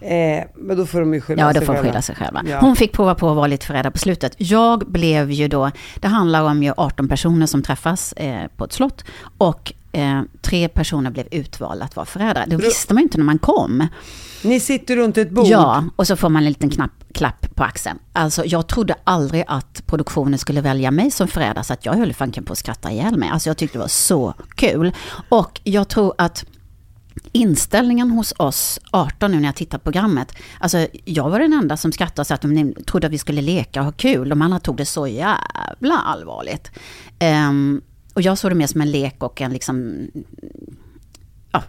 Eh, men då får de ju skylla Mm. Ja, sig då får själva. skylla sig själva. Ja. Hon fick prova på att vara lite förrädare på slutet. Jag blev ju då, det handlar om ju 18 personer som träffas eh, på ett slott och eh, tre personer blev utvalda att vara förrädare. Det visste man ju inte när man kom. Ni sitter runt ett bord. Ja, och så får man en liten knapp, klapp på axeln. Alltså jag trodde aldrig att produktionen skulle välja mig som förrädare så att jag höll fanken på att skratta ihjäl mig. Alltså jag tyckte det var så kul. Och jag tror att inställningen hos oss 18 nu när jag tittar på programmet. Alltså jag var den enda som skrattade så att de trodde att vi skulle leka och ha kul. De andra tog det så jävla allvarligt. Ehm, och jag såg det mer som en lek och en liksom ja,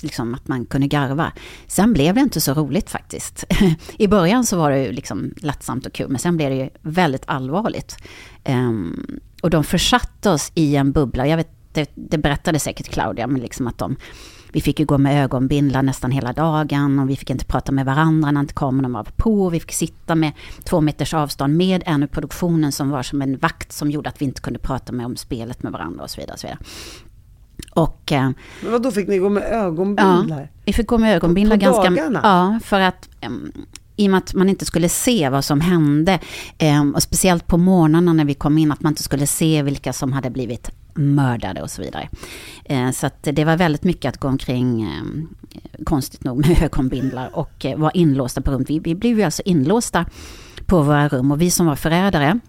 liksom att man kunde garva. Sen blev det inte så roligt faktiskt. I början så var det ju liksom lättsamt och kul, men sen blev det ju väldigt allvarligt. Um, och de försatte oss i en bubbla. Jag vet, det, det berättade säkert Claudia, men liksom att de, vi fick ju gå med ögonbindlar nästan hela dagen och vi fick inte prata med varandra när inte kameran var på. Vi fick sitta med två meters avstånd med en i produktionen som var som en vakt som gjorde att vi inte kunde prata med om spelet med varandra och så vidare. Och så vidare. Och eh, Men vad då fick ni gå med ögonbindlar? vi fick gå med ögonbindlar På ganska... dagarna? Ja, för att em, i och med att man inte skulle se vad som hände, och speciellt på morgnarna när vi kom in, att man inte skulle se vilka som hade blivit mördade och så vidare. Eh, så att det var väldigt mycket att gå omkring, eh, konstigt nog, med ögonbindlar och eh, vara inlåsta på rum. Vi, vi blev ju alltså inlåsta på våra rum och vi som var förrädare,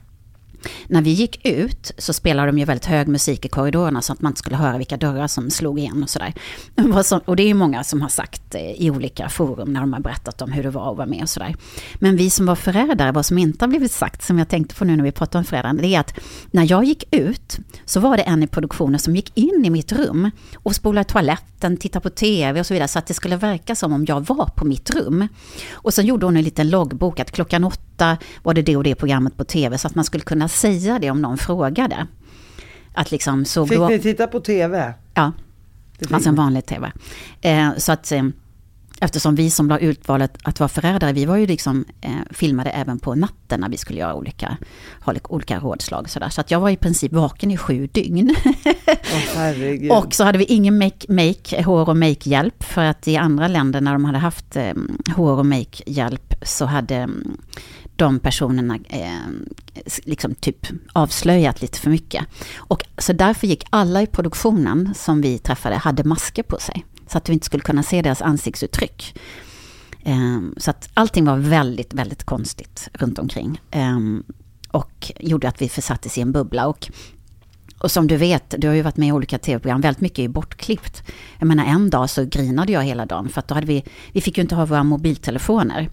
när vi gick ut så spelade de ju väldigt hög musik i korridorerna så att man inte skulle höra vilka dörrar som slog igen och sådär. Och det är ju många som har sagt eh, i olika forum när de har berättat om hur det var att vara med och sådär. Men vi som var förrädare, vad som inte har blivit sagt, som jag tänkte på nu när vi pratar om förrädaren, det är att när jag gick ut så var det en i produktionen som gick in i mitt rum och spolade toaletten, tittade på tv och så vidare så att det skulle verka som om jag var på mitt rum. Och sen gjorde hon en liten loggbok att klockan åtta var det det och det programmet på tv så att man skulle kunna säga det om någon frågade. Att liksom såg Fick du... ni titta på TV? Ja, alltså en vanlig tv. Eh, så att eh, eftersom vi som var utvalet att vara förrädare, vi var ju liksom eh, filmade även på natten när vi skulle göra olika, ha olika rådslag. Så, där. så att jag var i princip vaken i sju dygn. Herregud. Och så hade vi ingen make, make, hår och make-hjälp. För att i andra länder när de hade haft eh, hår och make-hjälp så hade mm, de personerna eh, liksom typ avslöjat lite för mycket. Och så därför gick alla i produktionen som vi träffade hade masker på sig. Så att vi inte skulle kunna se deras ansiktsuttryck. Eh, Så att allting var väldigt, väldigt konstigt runt omkring. Eh, Och gjorde att vi försattes i en bubbla. Och Och som du vet, du har ju varit med i olika tv-program, väldigt mycket är bortklippt. Jag menar en dag så grinade jag hela dagen för att då hade vi, vi fick ju inte ha våra mobiltelefoner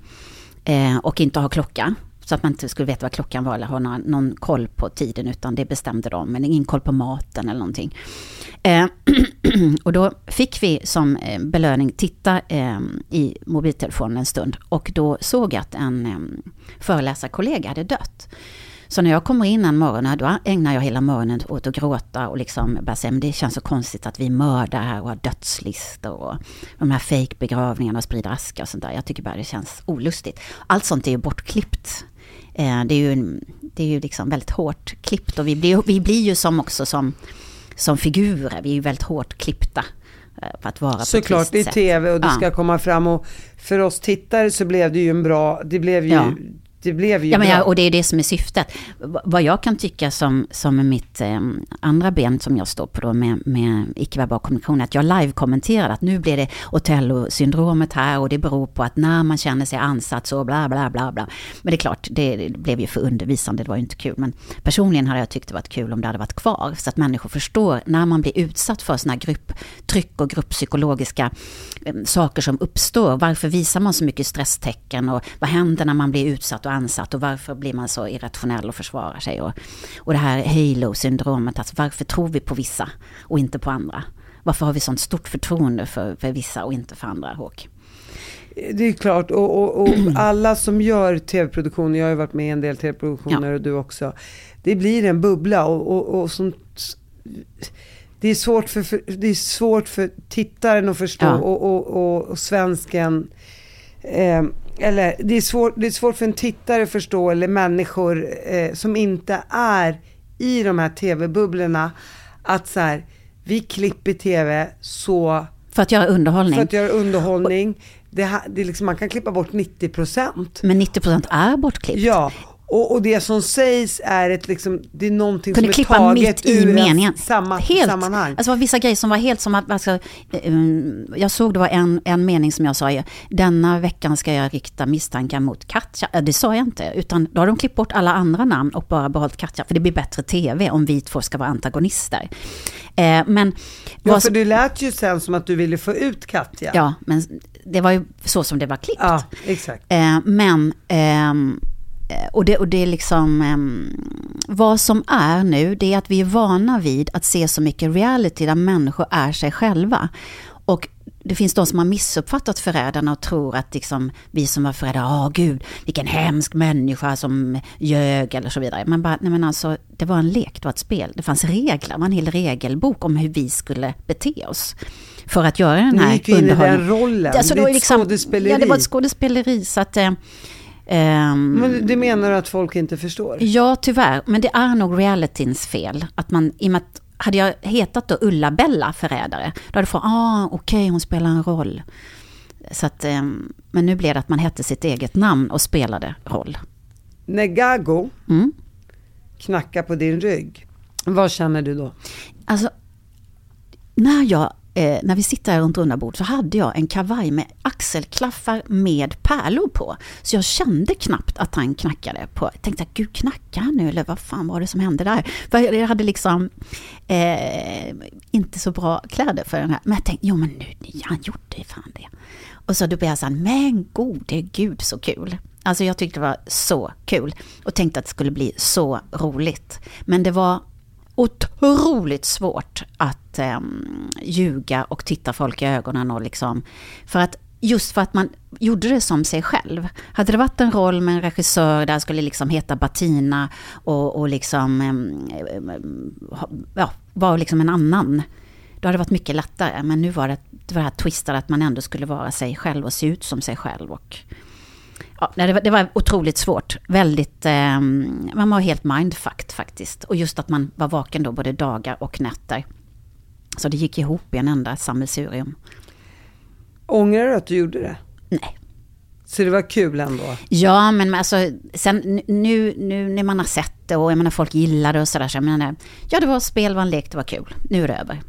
eh, och inte ha klocka. Så att man inte skulle veta vad klockan var eller ha någon, någon koll på tiden utan det bestämde de. Men ingen koll på maten eller någonting. Eh, och då fick vi som eh, belöning titta eh, i mobiltelefonen en stund. Och då såg jag att en eh, föreläsarkollega hade dött. Så när jag kommer in en morgon, då ägnar jag hela morgonen åt att gråta och liksom bara säga, men det känns så konstigt att vi mördar här och har dödslistor och de här fejkbegravningarna och sprider aska och sånt där. Jag tycker bara det känns olustigt. Allt sånt är ju bortklippt. Eh, det är ju, det är ju liksom väldigt hårt klippt och vi blir, vi blir ju som också som, som figurer, vi är ju väldigt hårt klippta. För eh, att vara Såklart, det är tv och det ja. ska komma fram och för oss tittare så blev det ju en bra, det blev ju ja det blev ju ja, men bra. Ja, och det är det som är syftet. Vad jag kan tycka som, som mitt eh, andra ben som jag står på då med, med icke-verbal kommunikation, att jag live-kommenterar att nu blir det Otello-syndromet här och det beror på att när man känner sig ansatt så bla bla bla bla. Men det är klart, det, det blev ju för undervisande, det var ju inte kul. Men personligen hade jag tyckt det varit kul om det hade varit kvar, så att människor förstår när man blir utsatt för sådana här grupptryck och grupppsykologiska eh, saker som uppstår. Varför visar man så mycket stresstecken och vad händer när man blir utsatt och ansatt och varför blir man så irrationell och försvarar sig. Och, och det här halo-syndromet, alltså varför tror vi på vissa och inte på andra? Varför har vi sånt stort förtroende för, för vissa och inte för andra, Håk? Det är klart, och, och, och alla som gör tv-produktioner, jag har ju varit med i en del tv-produktioner ja. och du också. Det blir en bubbla och, och, som, det, är svårt för, för, det är svårt för tittaren att förstå ja. och svensken eh, eller det är, svårt, det är svårt för en tittare att förstå, eller människor eh, som inte är i de här tv-bubblorna, att så här, vi klipper tv så... För att göra underhållning. För att göra underhållning. Det, det liksom, man kan klippa bort 90%. Men 90% är bortklippt. Ja, och, och, det som sägs är ett liksom, det är någonting Kunde som är taget mitt ur i meningen. samma, helt. sammanhang. Alltså det var vissa grejer som var helt som att, alltså, um, jag såg det var en, en mening som jag sa, denna veckan ska jag rikta misstankar mot Katja. Det sa jag inte, utan då har de klippt bort alla andra namn och bara behållit Katja, för det blir bättre tv om vi två ska vara antagonister. Eh, men... Ja, för det lät ju sen som att du ville få ut Katja. Ja, men det var ju så som det var klippt. Ja, exakt. Eh, men... Eh, Eh, och det, och det är liksom, um, vad som är nu, det är att vi är vana vid att se så mycket reality där människor är sig själva. Och det finns de som har missuppfattat förrädarna och tror att liksom, vi som var förrädare, åh oh, gud, vilken hemsk människa som ljög eller så vidare. Men bara, nej men alltså, det var en lek, det var ett spel. Det fanns regler, det var en hel regelbok om hur vi skulle bete oss. För att göra den här underhållningen. Du gick in i den rollen, alltså, det var liksom. Ja, det var ett skådespeleri. Så att, eh, men det menar du att folk inte förstår? Ja, tyvärr. Men det är nog realityns fel. Att man, i och med att, hade jag hetat då Ulla-Bella förrädare, då hade folk, ah, okej, okay, hon spelar en roll. Så att, um, men nu blev det att man hette sitt eget namn och spelade roll. När Gago mm. knackar på din rygg, vad känner du då? Alltså, när jag eh, när vi sitter här runt runda bord så hade jag en kavaj med axelklaffar med pärlor på. Så jag kände knappt att han knackade på. Jag tänkte, gud knackar han nu eller vad fan var det som hände där? För jag hade liksom eh, inte så bra kläder för den här. Men jag tänkte, jo men nu, han gjorde fan det. Och så då blev jag så här, men gode gud så kul. Alltså jag tyckte det var så kul och tänkte att det skulle bli så roligt. Men det var otroligt svårt att eh, ljuga och titta folk i ögonen och liksom, för att Just för att man gjorde det som sig själv. Hade det varit en roll med en regissör där skulle liksom heta Batina och, och liksom, eh, ja, vara liksom en annan. Då hade det varit mycket lättare. Men nu var det, det var det här twistade att man ändå skulle vara sig själv och se ut som sig själv. Och Ja, det, var, det var otroligt svårt. Väldigt, eh, man var helt mindfucked faktiskt. Och just att man var vaken då både dagar och nätter. Så det gick ihop i en enda sammelsurium. Ångrar du att du gjorde det? Nej. Så det var kul ändå? Ja, men alltså sen nu, nu när man har sett det och jag menar folk gillar det och sådär. Så jag menar, ja det var spel, var en lek, det var kul. Nu är det över.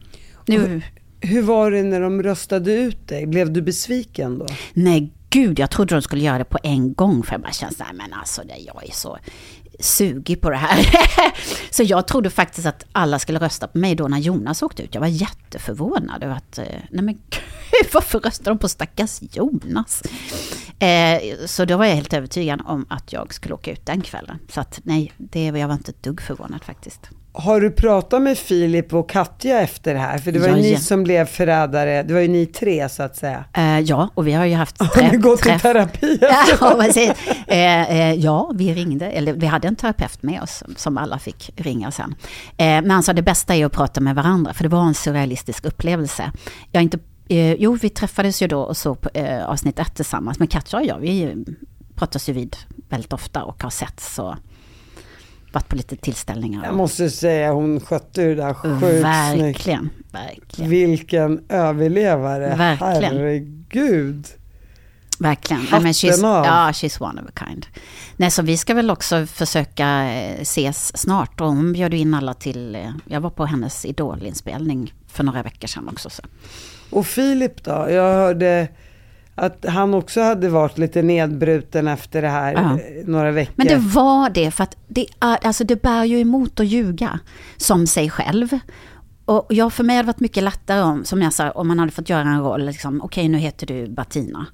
Nu... Hur, hur var det när de röstade ut dig? Blev du besviken då? Nej, gud, jag trodde de skulle göra det på en gång. För jag bara kände, här, men alltså, det, jag är så sugig på det här. så jag trodde faktiskt att alla skulle rösta på mig då när Jonas åkte ut. Jag var jätteförvånad över att, eh, nej men gud, varför röstar de på stackars Jonas? Eh, så då var jag helt övertygad om att jag skulle åka ut den kvällen. Så att nej, det, jag var inte ett dugg förvånad faktiskt. Har du pratat med Filip och Katja efter det här? För det var ju Ja, ni ja. som blev förrädare, det var ju ni tre så att säga. Eh, ja, och vi har ju haft Har ni gått i terapi? Ja. Eh, eh, ja, vi ringde, eller vi hade en terapeut med oss som alla fick ringa sen. Eh, men alltså det bästa är att prata med varandra, för det var en surrealistisk upplevelse. Jag inte, eh, jo, vi träffades ju då och såg eh, avsnitt ett tillsammans, men Katja och jag, vi pratas ju vid väldigt ofta och har sett så varit på lite tillställningar. Jag måste säga, hon skötte det där sjukt snyggt. verkligen, verkligen. Vilken överlevare, Verkligen. herregud. Verkligen. Nej, men Hatten she's, av. ja, she's one of a kind. Nej, så vi ska väl också försöka eh, ses snart. Och hon bjöd in alla till, eh, jag var på hennes idolinspelning för några veckor sedan också. Så. Och Filip då? Jag hörde att han också hade varit lite nedbruten efter det här Ja. eh, några veckor. Men det var det, för att det, är, alltså det bär ju emot att ljuga som sig själv. Och jag, för mig hade det varit mycket lättare om, som jag sa, om man hade fått göra en roll, liksom, okej nu heter du Bettina.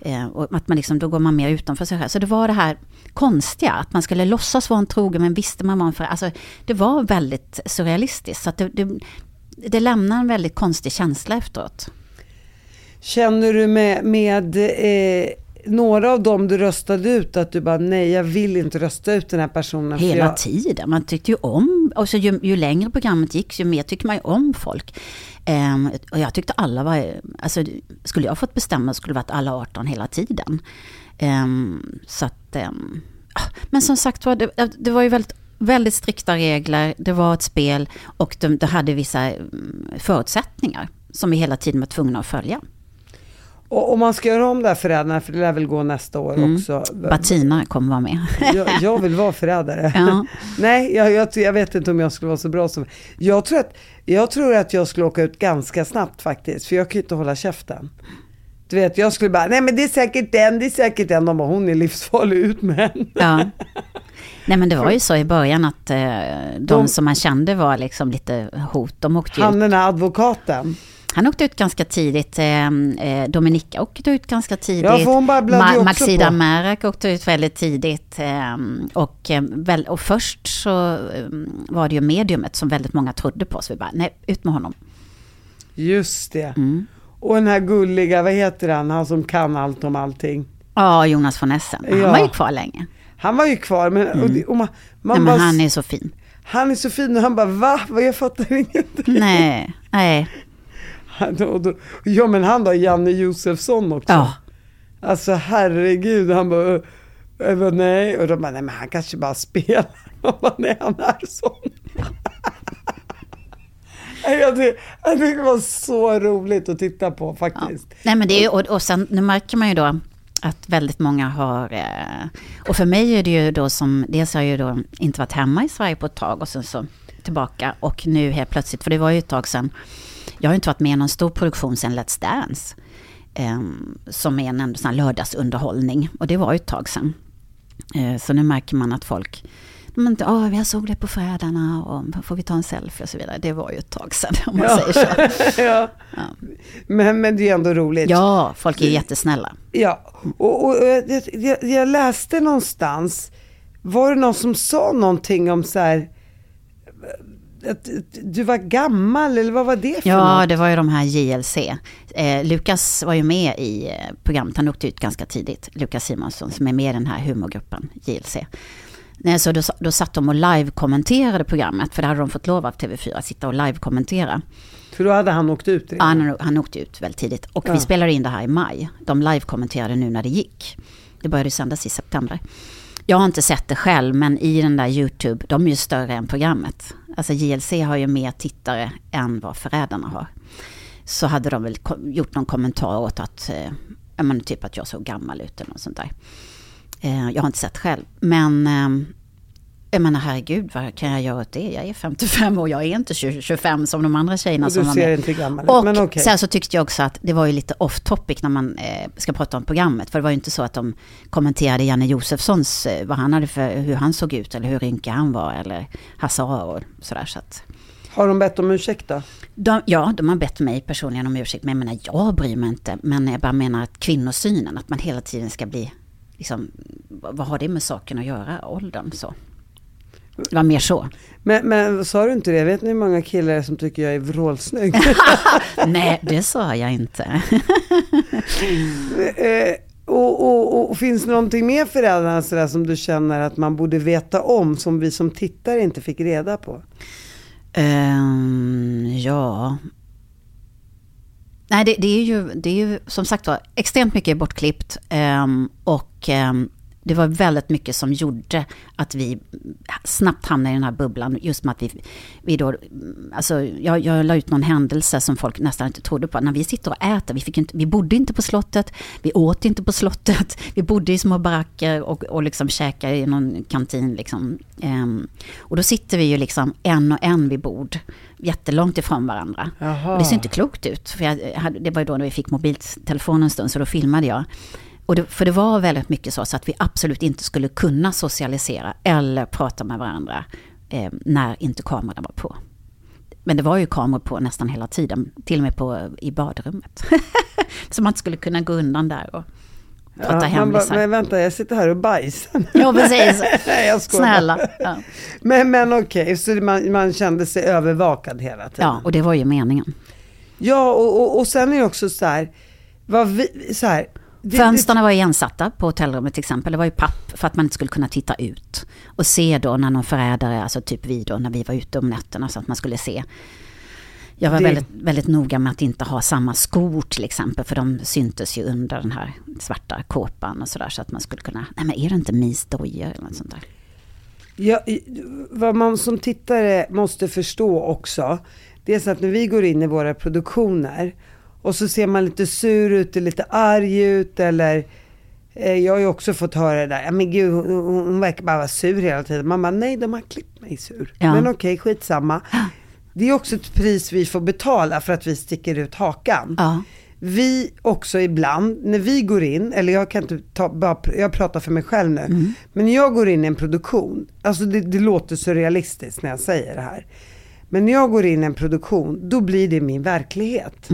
Eh, och att man liksom, då går man mer utanför sig själv. Så det var det här konstiga, att man skulle låtsas vara en trogen men visste man var en för, alltså Det var väldigt surrealistiskt. Så det, det, det lämnar en väldigt konstig känsla efteråt. Känner du med, med eh, några av dem du röstade ut att du bara nej jag vill inte rösta ut den här personen. Hela jag, tiden. Man tyckte ju om, och så ju, ju längre programmet gick, ju mer tycker man ju om folk. Ehm, och jag tyckte alla var, alltså skulle jag fått bestämma skulle det varit alla 18 hela tiden. Ehm, så att, ah, men som sagt var, det, det var ju väldigt, väldigt strikta regler, det var ett spel och det, det hade vissa mm, förutsättningar som vi hela tiden var tvungna att följa. Och om man ska göra om det här förrädarna, för det lär väl gå nästa år Mm. också. Bettina kommer vara med. jag, jag vill vara förrädare. Ja. Nej, jag, jag, jag vet inte om jag skulle vara så bra som... Jag tror, att, jag tror att jag skulle åka ut ganska snabbt faktiskt, för jag kan ju inte hålla käften. Du vet, jag skulle bara, nej men det är säkert den, det är säkert den. De bara, hon är livsfarlig, ut med henne. Ja. Nej men det var ju så i början att eh, de, De- som man kände var liksom lite hot, de åkte ju Han ut. den här advokaten. Han åkte ut ganska tidigt, eh, eh, Dominika åkte ut ganska tidigt. Ja, för hon också Maxida. Märak åkte ut väldigt tidigt. Eh, och, eh, väl, och först så eh, var det ju mediumet som väldigt många trodde på, så vi bara, nej, ut med honom. Just det. Mm. Och den här gulliga, vad heter han, han som kan allt om allting. Ja, Jonas von Essen, han Ja. var ju kvar länge. Han var ju kvar, men, och, det- och man, man Nej, bara, men han är så fin. han är så fin och han bara, va? Jag fattar ingenting. Nej, nej, Och ja men han då, Janne Josefsson också. ja. Alltså herregud, han bara, jag bara nej. Och de bara, nej men han kanske bara spelar. Bara, nej han är sån. Jag tycker jag tycker det var så roligt att titta på Ja. faktiskt. Nej men det är, och, och sen nu märker man ju då att väldigt många har, eh, och för mig är det ju då som, dels har jag ju då inte varit hemma i Sverige på ett tag och sen så tillbaka och nu helt plötsligt, för det var ju ett tag sedan, jag har ju inte varit med i någon stor produktion sedan Let's Dance, eh, som är en ändå sån lördagsunderhållning och det var ju ett tag sedan. Eh, så nu märker man att folk, men, oh, jag såg det på Förrädarna och får vi ta en selfie och så vidare. Det var ju ett tag sedan om man Ja. säger så. ja. Ja. Men, men det är ändå roligt. Ja, folk är jättesnälla. Ja, och, och jag, jag läste någonstans, var det någon som sa någonting om så här, att du var gammal eller vad var det för Ja, något? det var ju de här JLC. Eh, Lukas var ju med i eh, programmet, han åkte ut ganska tidigt. Lukas Simonsson som är med i den här humorgruppen JLC. Nej, så då, då satt de och live-kommenterade programmet, för det hade de fått lov av TV4, att sitta och live-kommentera. För då hade han åkt ut Ja, han, han åkte ut väldigt tidigt. Och Ja. vi spelade in det här i maj. De live-kommenterade nu när det gick. Det började sändas i september. Jag har inte sett det själv, men i den där YouTube, de är ju större än programmet. Alltså JLC har ju mer tittare än vad Förrädarna har. Så hade de väl gjort någon kommentar åt att, eh, ja, men typ att jag såg gammal ut eller något sånt där. Eh, jag har inte sett själv, men eh, jag menar herregud, vad kan jag göra åt det? Jag är 55 år, jag är inte 20, 25 som de andra tjejerna Och som var ser med. inte gammal Och men okej. sen så tyckte jag också att det var ju lite off topic när man eh, ska prata om programmet. För det var ju inte så att de kommenterade Janne Josefssons, eh, vad han hade för, hur han såg ut eller hur rynkig han var eller Hasse och sådär. Så att, Har de bett om ursäkt då? de, ja, de har bett mig personligen om ursäkt, men jag menar, jag bryr mig inte. Men jag bara menar att kvinnosynen, att man hela tiden ska bli, liksom, vad har det med saken att göra, åldern så. Det var mer så. Men, men sa du inte det? Vet ni hur många killar som tycker jag är vrålsnygg? Nej, det sa jag inte. eh, och, och, och finns det någonting mer föräldrarna sådär som du känner att man borde veta om som vi som tittare inte fick reda på? Ehm, ja. Nej, det, det, är ju, det är ju som sagt var extremt mycket bortklippt. ehm, och ehm, det var väldigt mycket som gjorde att vi snabbt hamnade i den här bubblan. Just med att vi, vi då, alltså jag, jag la ut någon händelse som folk nästan inte trodde på. När vi sitter och äter, vi, fick inte, vi bodde inte på slottet, vi åt inte på slottet, vi bodde i små baracker och, och liksom käkade i någon kantin. Liksom. Ehm, och då sitter vi ju liksom en och en vid bord, jättelångt ifrån varandra. Och det ser inte klokt ut, för jag det var ju då när vi fick mobiltelefonen en stund, så då filmade jag. Och det, för det var väldigt mycket så, så att vi absolut inte skulle kunna socialisera eller prata med varandra eh, när inte kameran var på. Men det var ju kameror på nästan hela tiden, till och med på, i badrummet. så man inte skulle kunna gå undan där och prata bara, hemlisar. men vänta, jag sitter här och bajsar. Ja, precis. Jag skojar. Snälla. Ja. Men, men okej, så man, man kände sig övervakad hela tiden. ja, och det var ju meningen. Ja, och, och, och sen är det också så här, vad vi, så här det- Fönsterna var igensatta på hotellrummet till exempel. Det var ju papp för att man inte skulle kunna titta ut. Och se då när någon förrädare, alltså typ vi då, när vi var ute om nätterna så att man skulle se. Jag var Det- väldigt, väldigt noga med att inte ha samma skor till exempel, för de syntes ju under den här svarta kåpan och sådär, så att man skulle kunna, nej men är det inte misdojor eller något sånt där? Ja, vad man som tittare måste förstå också, det är så att när vi går in i våra produktioner och så ser man lite sur ut, lite arg ut eller eh, jag har ju också fått höra det där, men gud hon, hon verkar bara vara sur hela tiden. Man bara, nej de har klippt mig sur. Ja. Men okej, skitsamma. Det är också ett pris vi får betala för att vi sticker ut hakan. Ja. Vi också ibland, när vi går in, eller jag kan inte ta, bara, jag pratar för mig själv nu. Mm. Men när jag går in i en produktion, alltså det, det låter så realistiskt när jag säger det här. Men när jag går in i en produktion, då blir det min verklighet.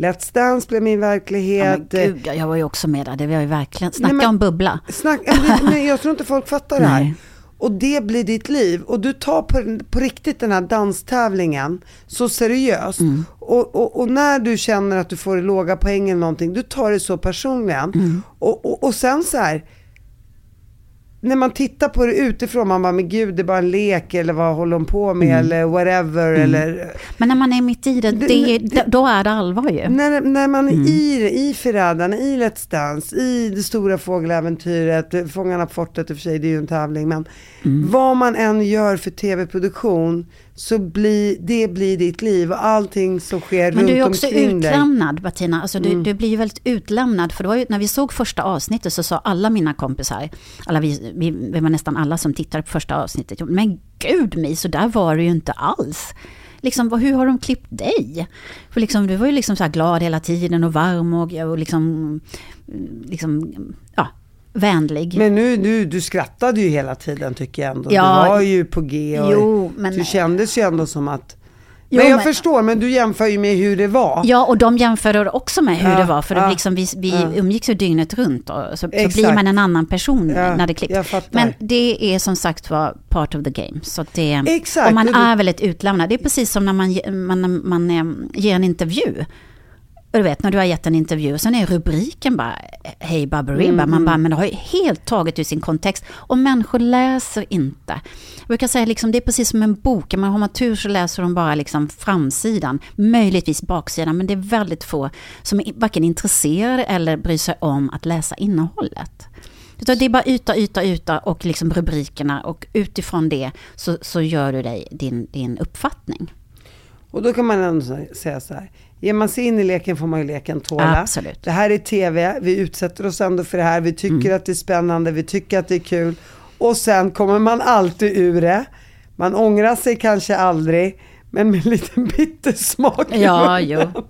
Let's Dance blir min Mm. Ja, verklighet. men gud, jag var ju också med där, det var ju verkligen, snacka men- om bubbla. Snack, men jag tror inte folk fattar det här. Nej. Och det blir ditt liv. Och du tar på, på riktigt den här danstävlingen så seriöst. Mm. Och, och, och när du känner att du får låga poäng eller någonting, du tar det så personligen. Mm. Och, och, och sen så här, när man tittar på det utifrån, man bara, men gud det är bara en lek eller vad håller de på med Mm. eller whatever. Eller, Men när man är mitt i det, Det- det, då är det allvar ju. när, när man Mm. är i det, i Förrädarna, i Let's Dance, i det stora fågeläventyret, Fångarna på fortet i och för sig, det är ju en tävling, men Mm. vad man än gör för tv-produktion så blir det blir ditt liv och allting som sker Men runt du är också omkring dig. utlämnad Bettina, alltså Mm. du, du blir ju väldigt utlämnad. För det var ju, när vi såg första avsnittet så sa alla mina kompisar, alla vi, vi, vi var nästan alla som tittade på första avsnittet, men gud mig, så där var det ju inte alls. Liksom, hur har de klippt dig? För liksom, du var ju liksom så här glad hela tiden och varm och, och liksom, liksom, ja, vänlig. Men nu, nu, du skrattade ju hela tiden tycker jag ändå. Ja. du var ju på G och Jo, men- du kändes ju ändå som att Jo, men jag men- förstår, men du jämför ju med hur det var. Ja, och de jämförde också med hur Ja, det var. För ja, liksom, vi, vi ja. umgicks ju dygnet runt. Då, så, så blir man en annan person när det klipps. Men det är som sagt var part of the game. Så det, Exakt, Och man är väldigt utlämnad. Det är precis som när man, ge- man, man, eh, ger en intervju. Och Du vet när du har gett en intervju sen är rubriken bara Hej Baberiba. Mm, Man bara, men det har ju helt tagit ur sin kontext. Och människor läser inte. Jag brukar säga liksom, det är precis som en bok. Men har man tur så läser de bara liksom framsidan. Möjligtvis baksidan. Men det är väldigt få som är varken intresserade eller bryr sig om att läsa innehållet. Utan det är bara yta, yta, yta och liksom rubrikerna. Och utifrån det så, så gör du dig din, din uppfattning. Och då kan man ändå sä- säga så här. Ger man sig in i leken får man ju leken tåla. Absolut. Mm. Det här är tv, vi utsätter oss ändå för det här, vi tycker att det är spännande, vi tycker att det är kul. Och sen kommer man alltid ur det. Man ångrar sig kanske aldrig, men med en liten bittersmak i Ja, munnen. jo.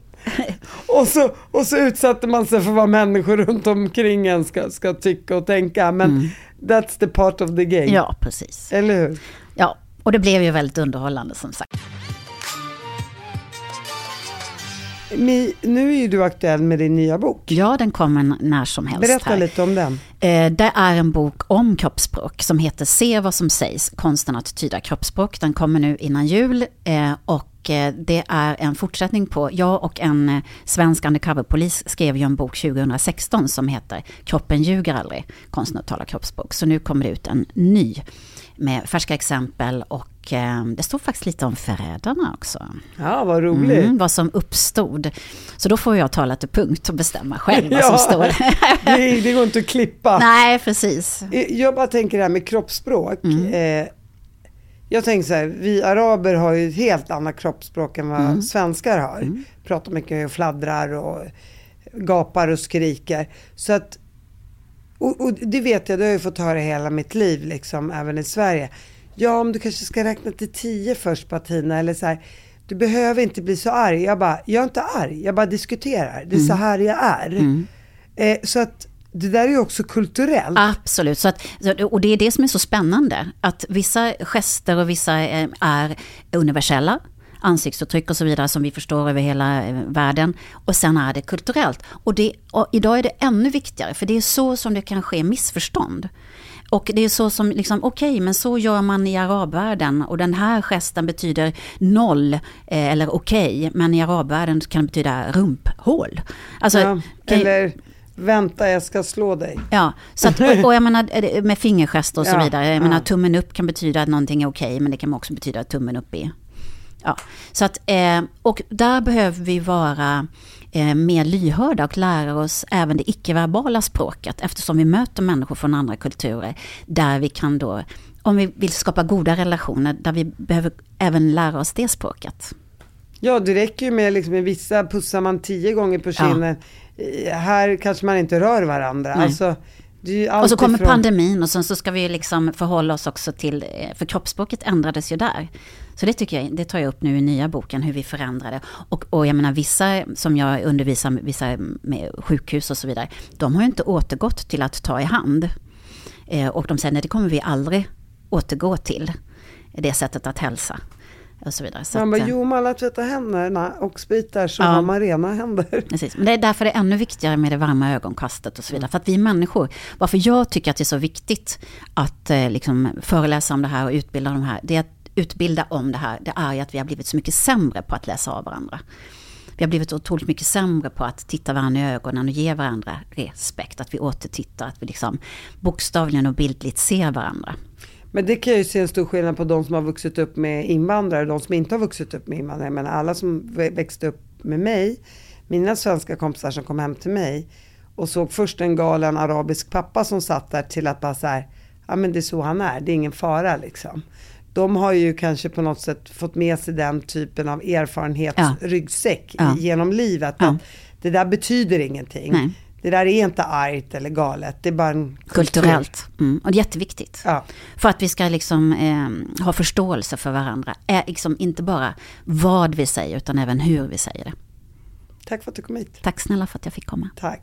Och så, och så utsätter man sig för vad människor runt omkring en ska, ska tycka och tänka. Men that's the part of the game. Mm. Ja, precis. Eller hur? Ja, och det blev ju väldigt underhållande som sagt. Mi, nu är ju du aktuell med din nya bok. Ja, den kommer när som helst. Berätta här. lite om den. Eh, Det är en bok om kroppsspråk som heter Se vad som sägs, konsten att tyda kroppsspråk. Den kommer nu innan jul eh, och eh, det är en fortsättning på, jag och en svensk undercoverpolis skrev ju en bok 2016 som heter Kroppen ljuger aldrig, konsten att tala kroppsspråk. Så nu kommer det ut en ny med färska exempel och eh, det står faktiskt lite om förrädarna också. Ja, vad roligt. Mm, vad som uppstod. Så då får jag tala till punkt och bestämma själv vad som står. det, det går inte att klippa. Nej, precis. Jag bara tänker det här med kroppsspråk. Mm. Eh, jag tänker så här, vi araber har ju ett helt annat kroppsspråk än vad Mm. svenskar har. Pratar mycket och fladdrar och gapar och skriker. Så att, och, och det vet jag, det har jag fått höra hela mitt liv, liksom, även i Sverige. Ja, om du kanske ska räkna till tio först Patina, eller så här. Du behöver inte bli så arg. Jag bara, jag är inte arg, jag bara diskuterar. Det är så här jag är. Eh, så att det där är ju också kulturellt. Absolut, så att, och det är det som är så spännande. Att vissa gester och vissa eh, är universella, ansiktsuttryck och så vidare som vi förstår över hela eh, världen. Och sen är det kulturellt. Och, det, och idag är det ännu viktigare, för det är så som det kan ske missförstånd. Och det är så som, liksom, okej, men så gör man i arabvärlden och den här gesten betyder noll eh, eller okej, men i arabvärlden kan det betyda rumphål. Alltså, Ja, eller vänta jag ska slå dig. Ja, så att, och, och jag menar eh, med fingergester och så Ja, vidare. Jag ja. menar tummen upp kan betyda att någonting är okej, men det kan också betyda att tummen upp är... Ja, så att, eh, och där behöver vi vara eh, mer lyhörda och lära oss även det icke-verbala språket eftersom vi möter människor från andra kulturer där vi kan då, om vi vill skapa goda relationer, där vi behöver även lära oss det språket. Ja, det räcker ju med liksom, i vissa pussar man tio gånger på kinden. I- Här kanske man inte rör varandra. Alltså, Och så kommer ifrån- pandemin och sen så ska vi liksom förhålla oss också till, eh, för kroppsspråket ändrades ju där. Så det tycker jag, det tar jag upp nu i nya boken, hur vi förändrade. Och, och jag menar vissa som jag undervisar, med, vissa med sjukhus och så vidare, de har ju inte återgått till att ta i hand. Eh, och de säger, nej det kommer vi aldrig återgå till, det sättet att hälsa. Och så vidare. Så Man att, bara, eh, jo, om alla tvättar händerna och spritar så Ja. har man rena händer. Precis. Men det är därför det är ännu viktigare med det varma ögonkastet och så vidare. För att vi människor, varför jag tycker att det är så viktigt att eh, liksom, föreläsa om det här och utbilda det här, det är att utbilda om det här, det är ju att vi har blivit så mycket sämre på att läsa av varandra. Vi har blivit otroligt mycket sämre på att titta varandra i ögonen och ge varandra respekt. Att vi återtittar, att vi liksom bokstavligen och bildligt ser varandra. Men det kan jag ju se en stor skillnad på de som har vuxit upp med invandrare och de som inte har vuxit upp med invandrare. Men alla som växte upp med mig, mina svenska kompisar som kom hem till mig och såg först en galen arabisk pappa som satt där till att bara så här, ja men det är så han är, det är ingen fara liksom. De har ju kanske på något sätt fått med sig den typen av erfarenhetsryggsäck Ja. genom livet. Ja. Att det där betyder ingenting. Nej. Det där är inte argt eller galet, det är bara en kultur. Kulturellt. Mm. Och det är jätteviktigt. Ja. För att vi ska liksom, eh, ha förståelse för varandra. Är liksom inte bara vad vi säger utan även hur vi säger det. Tack för att du kom hit. Tack snälla för att jag fick komma. Tack.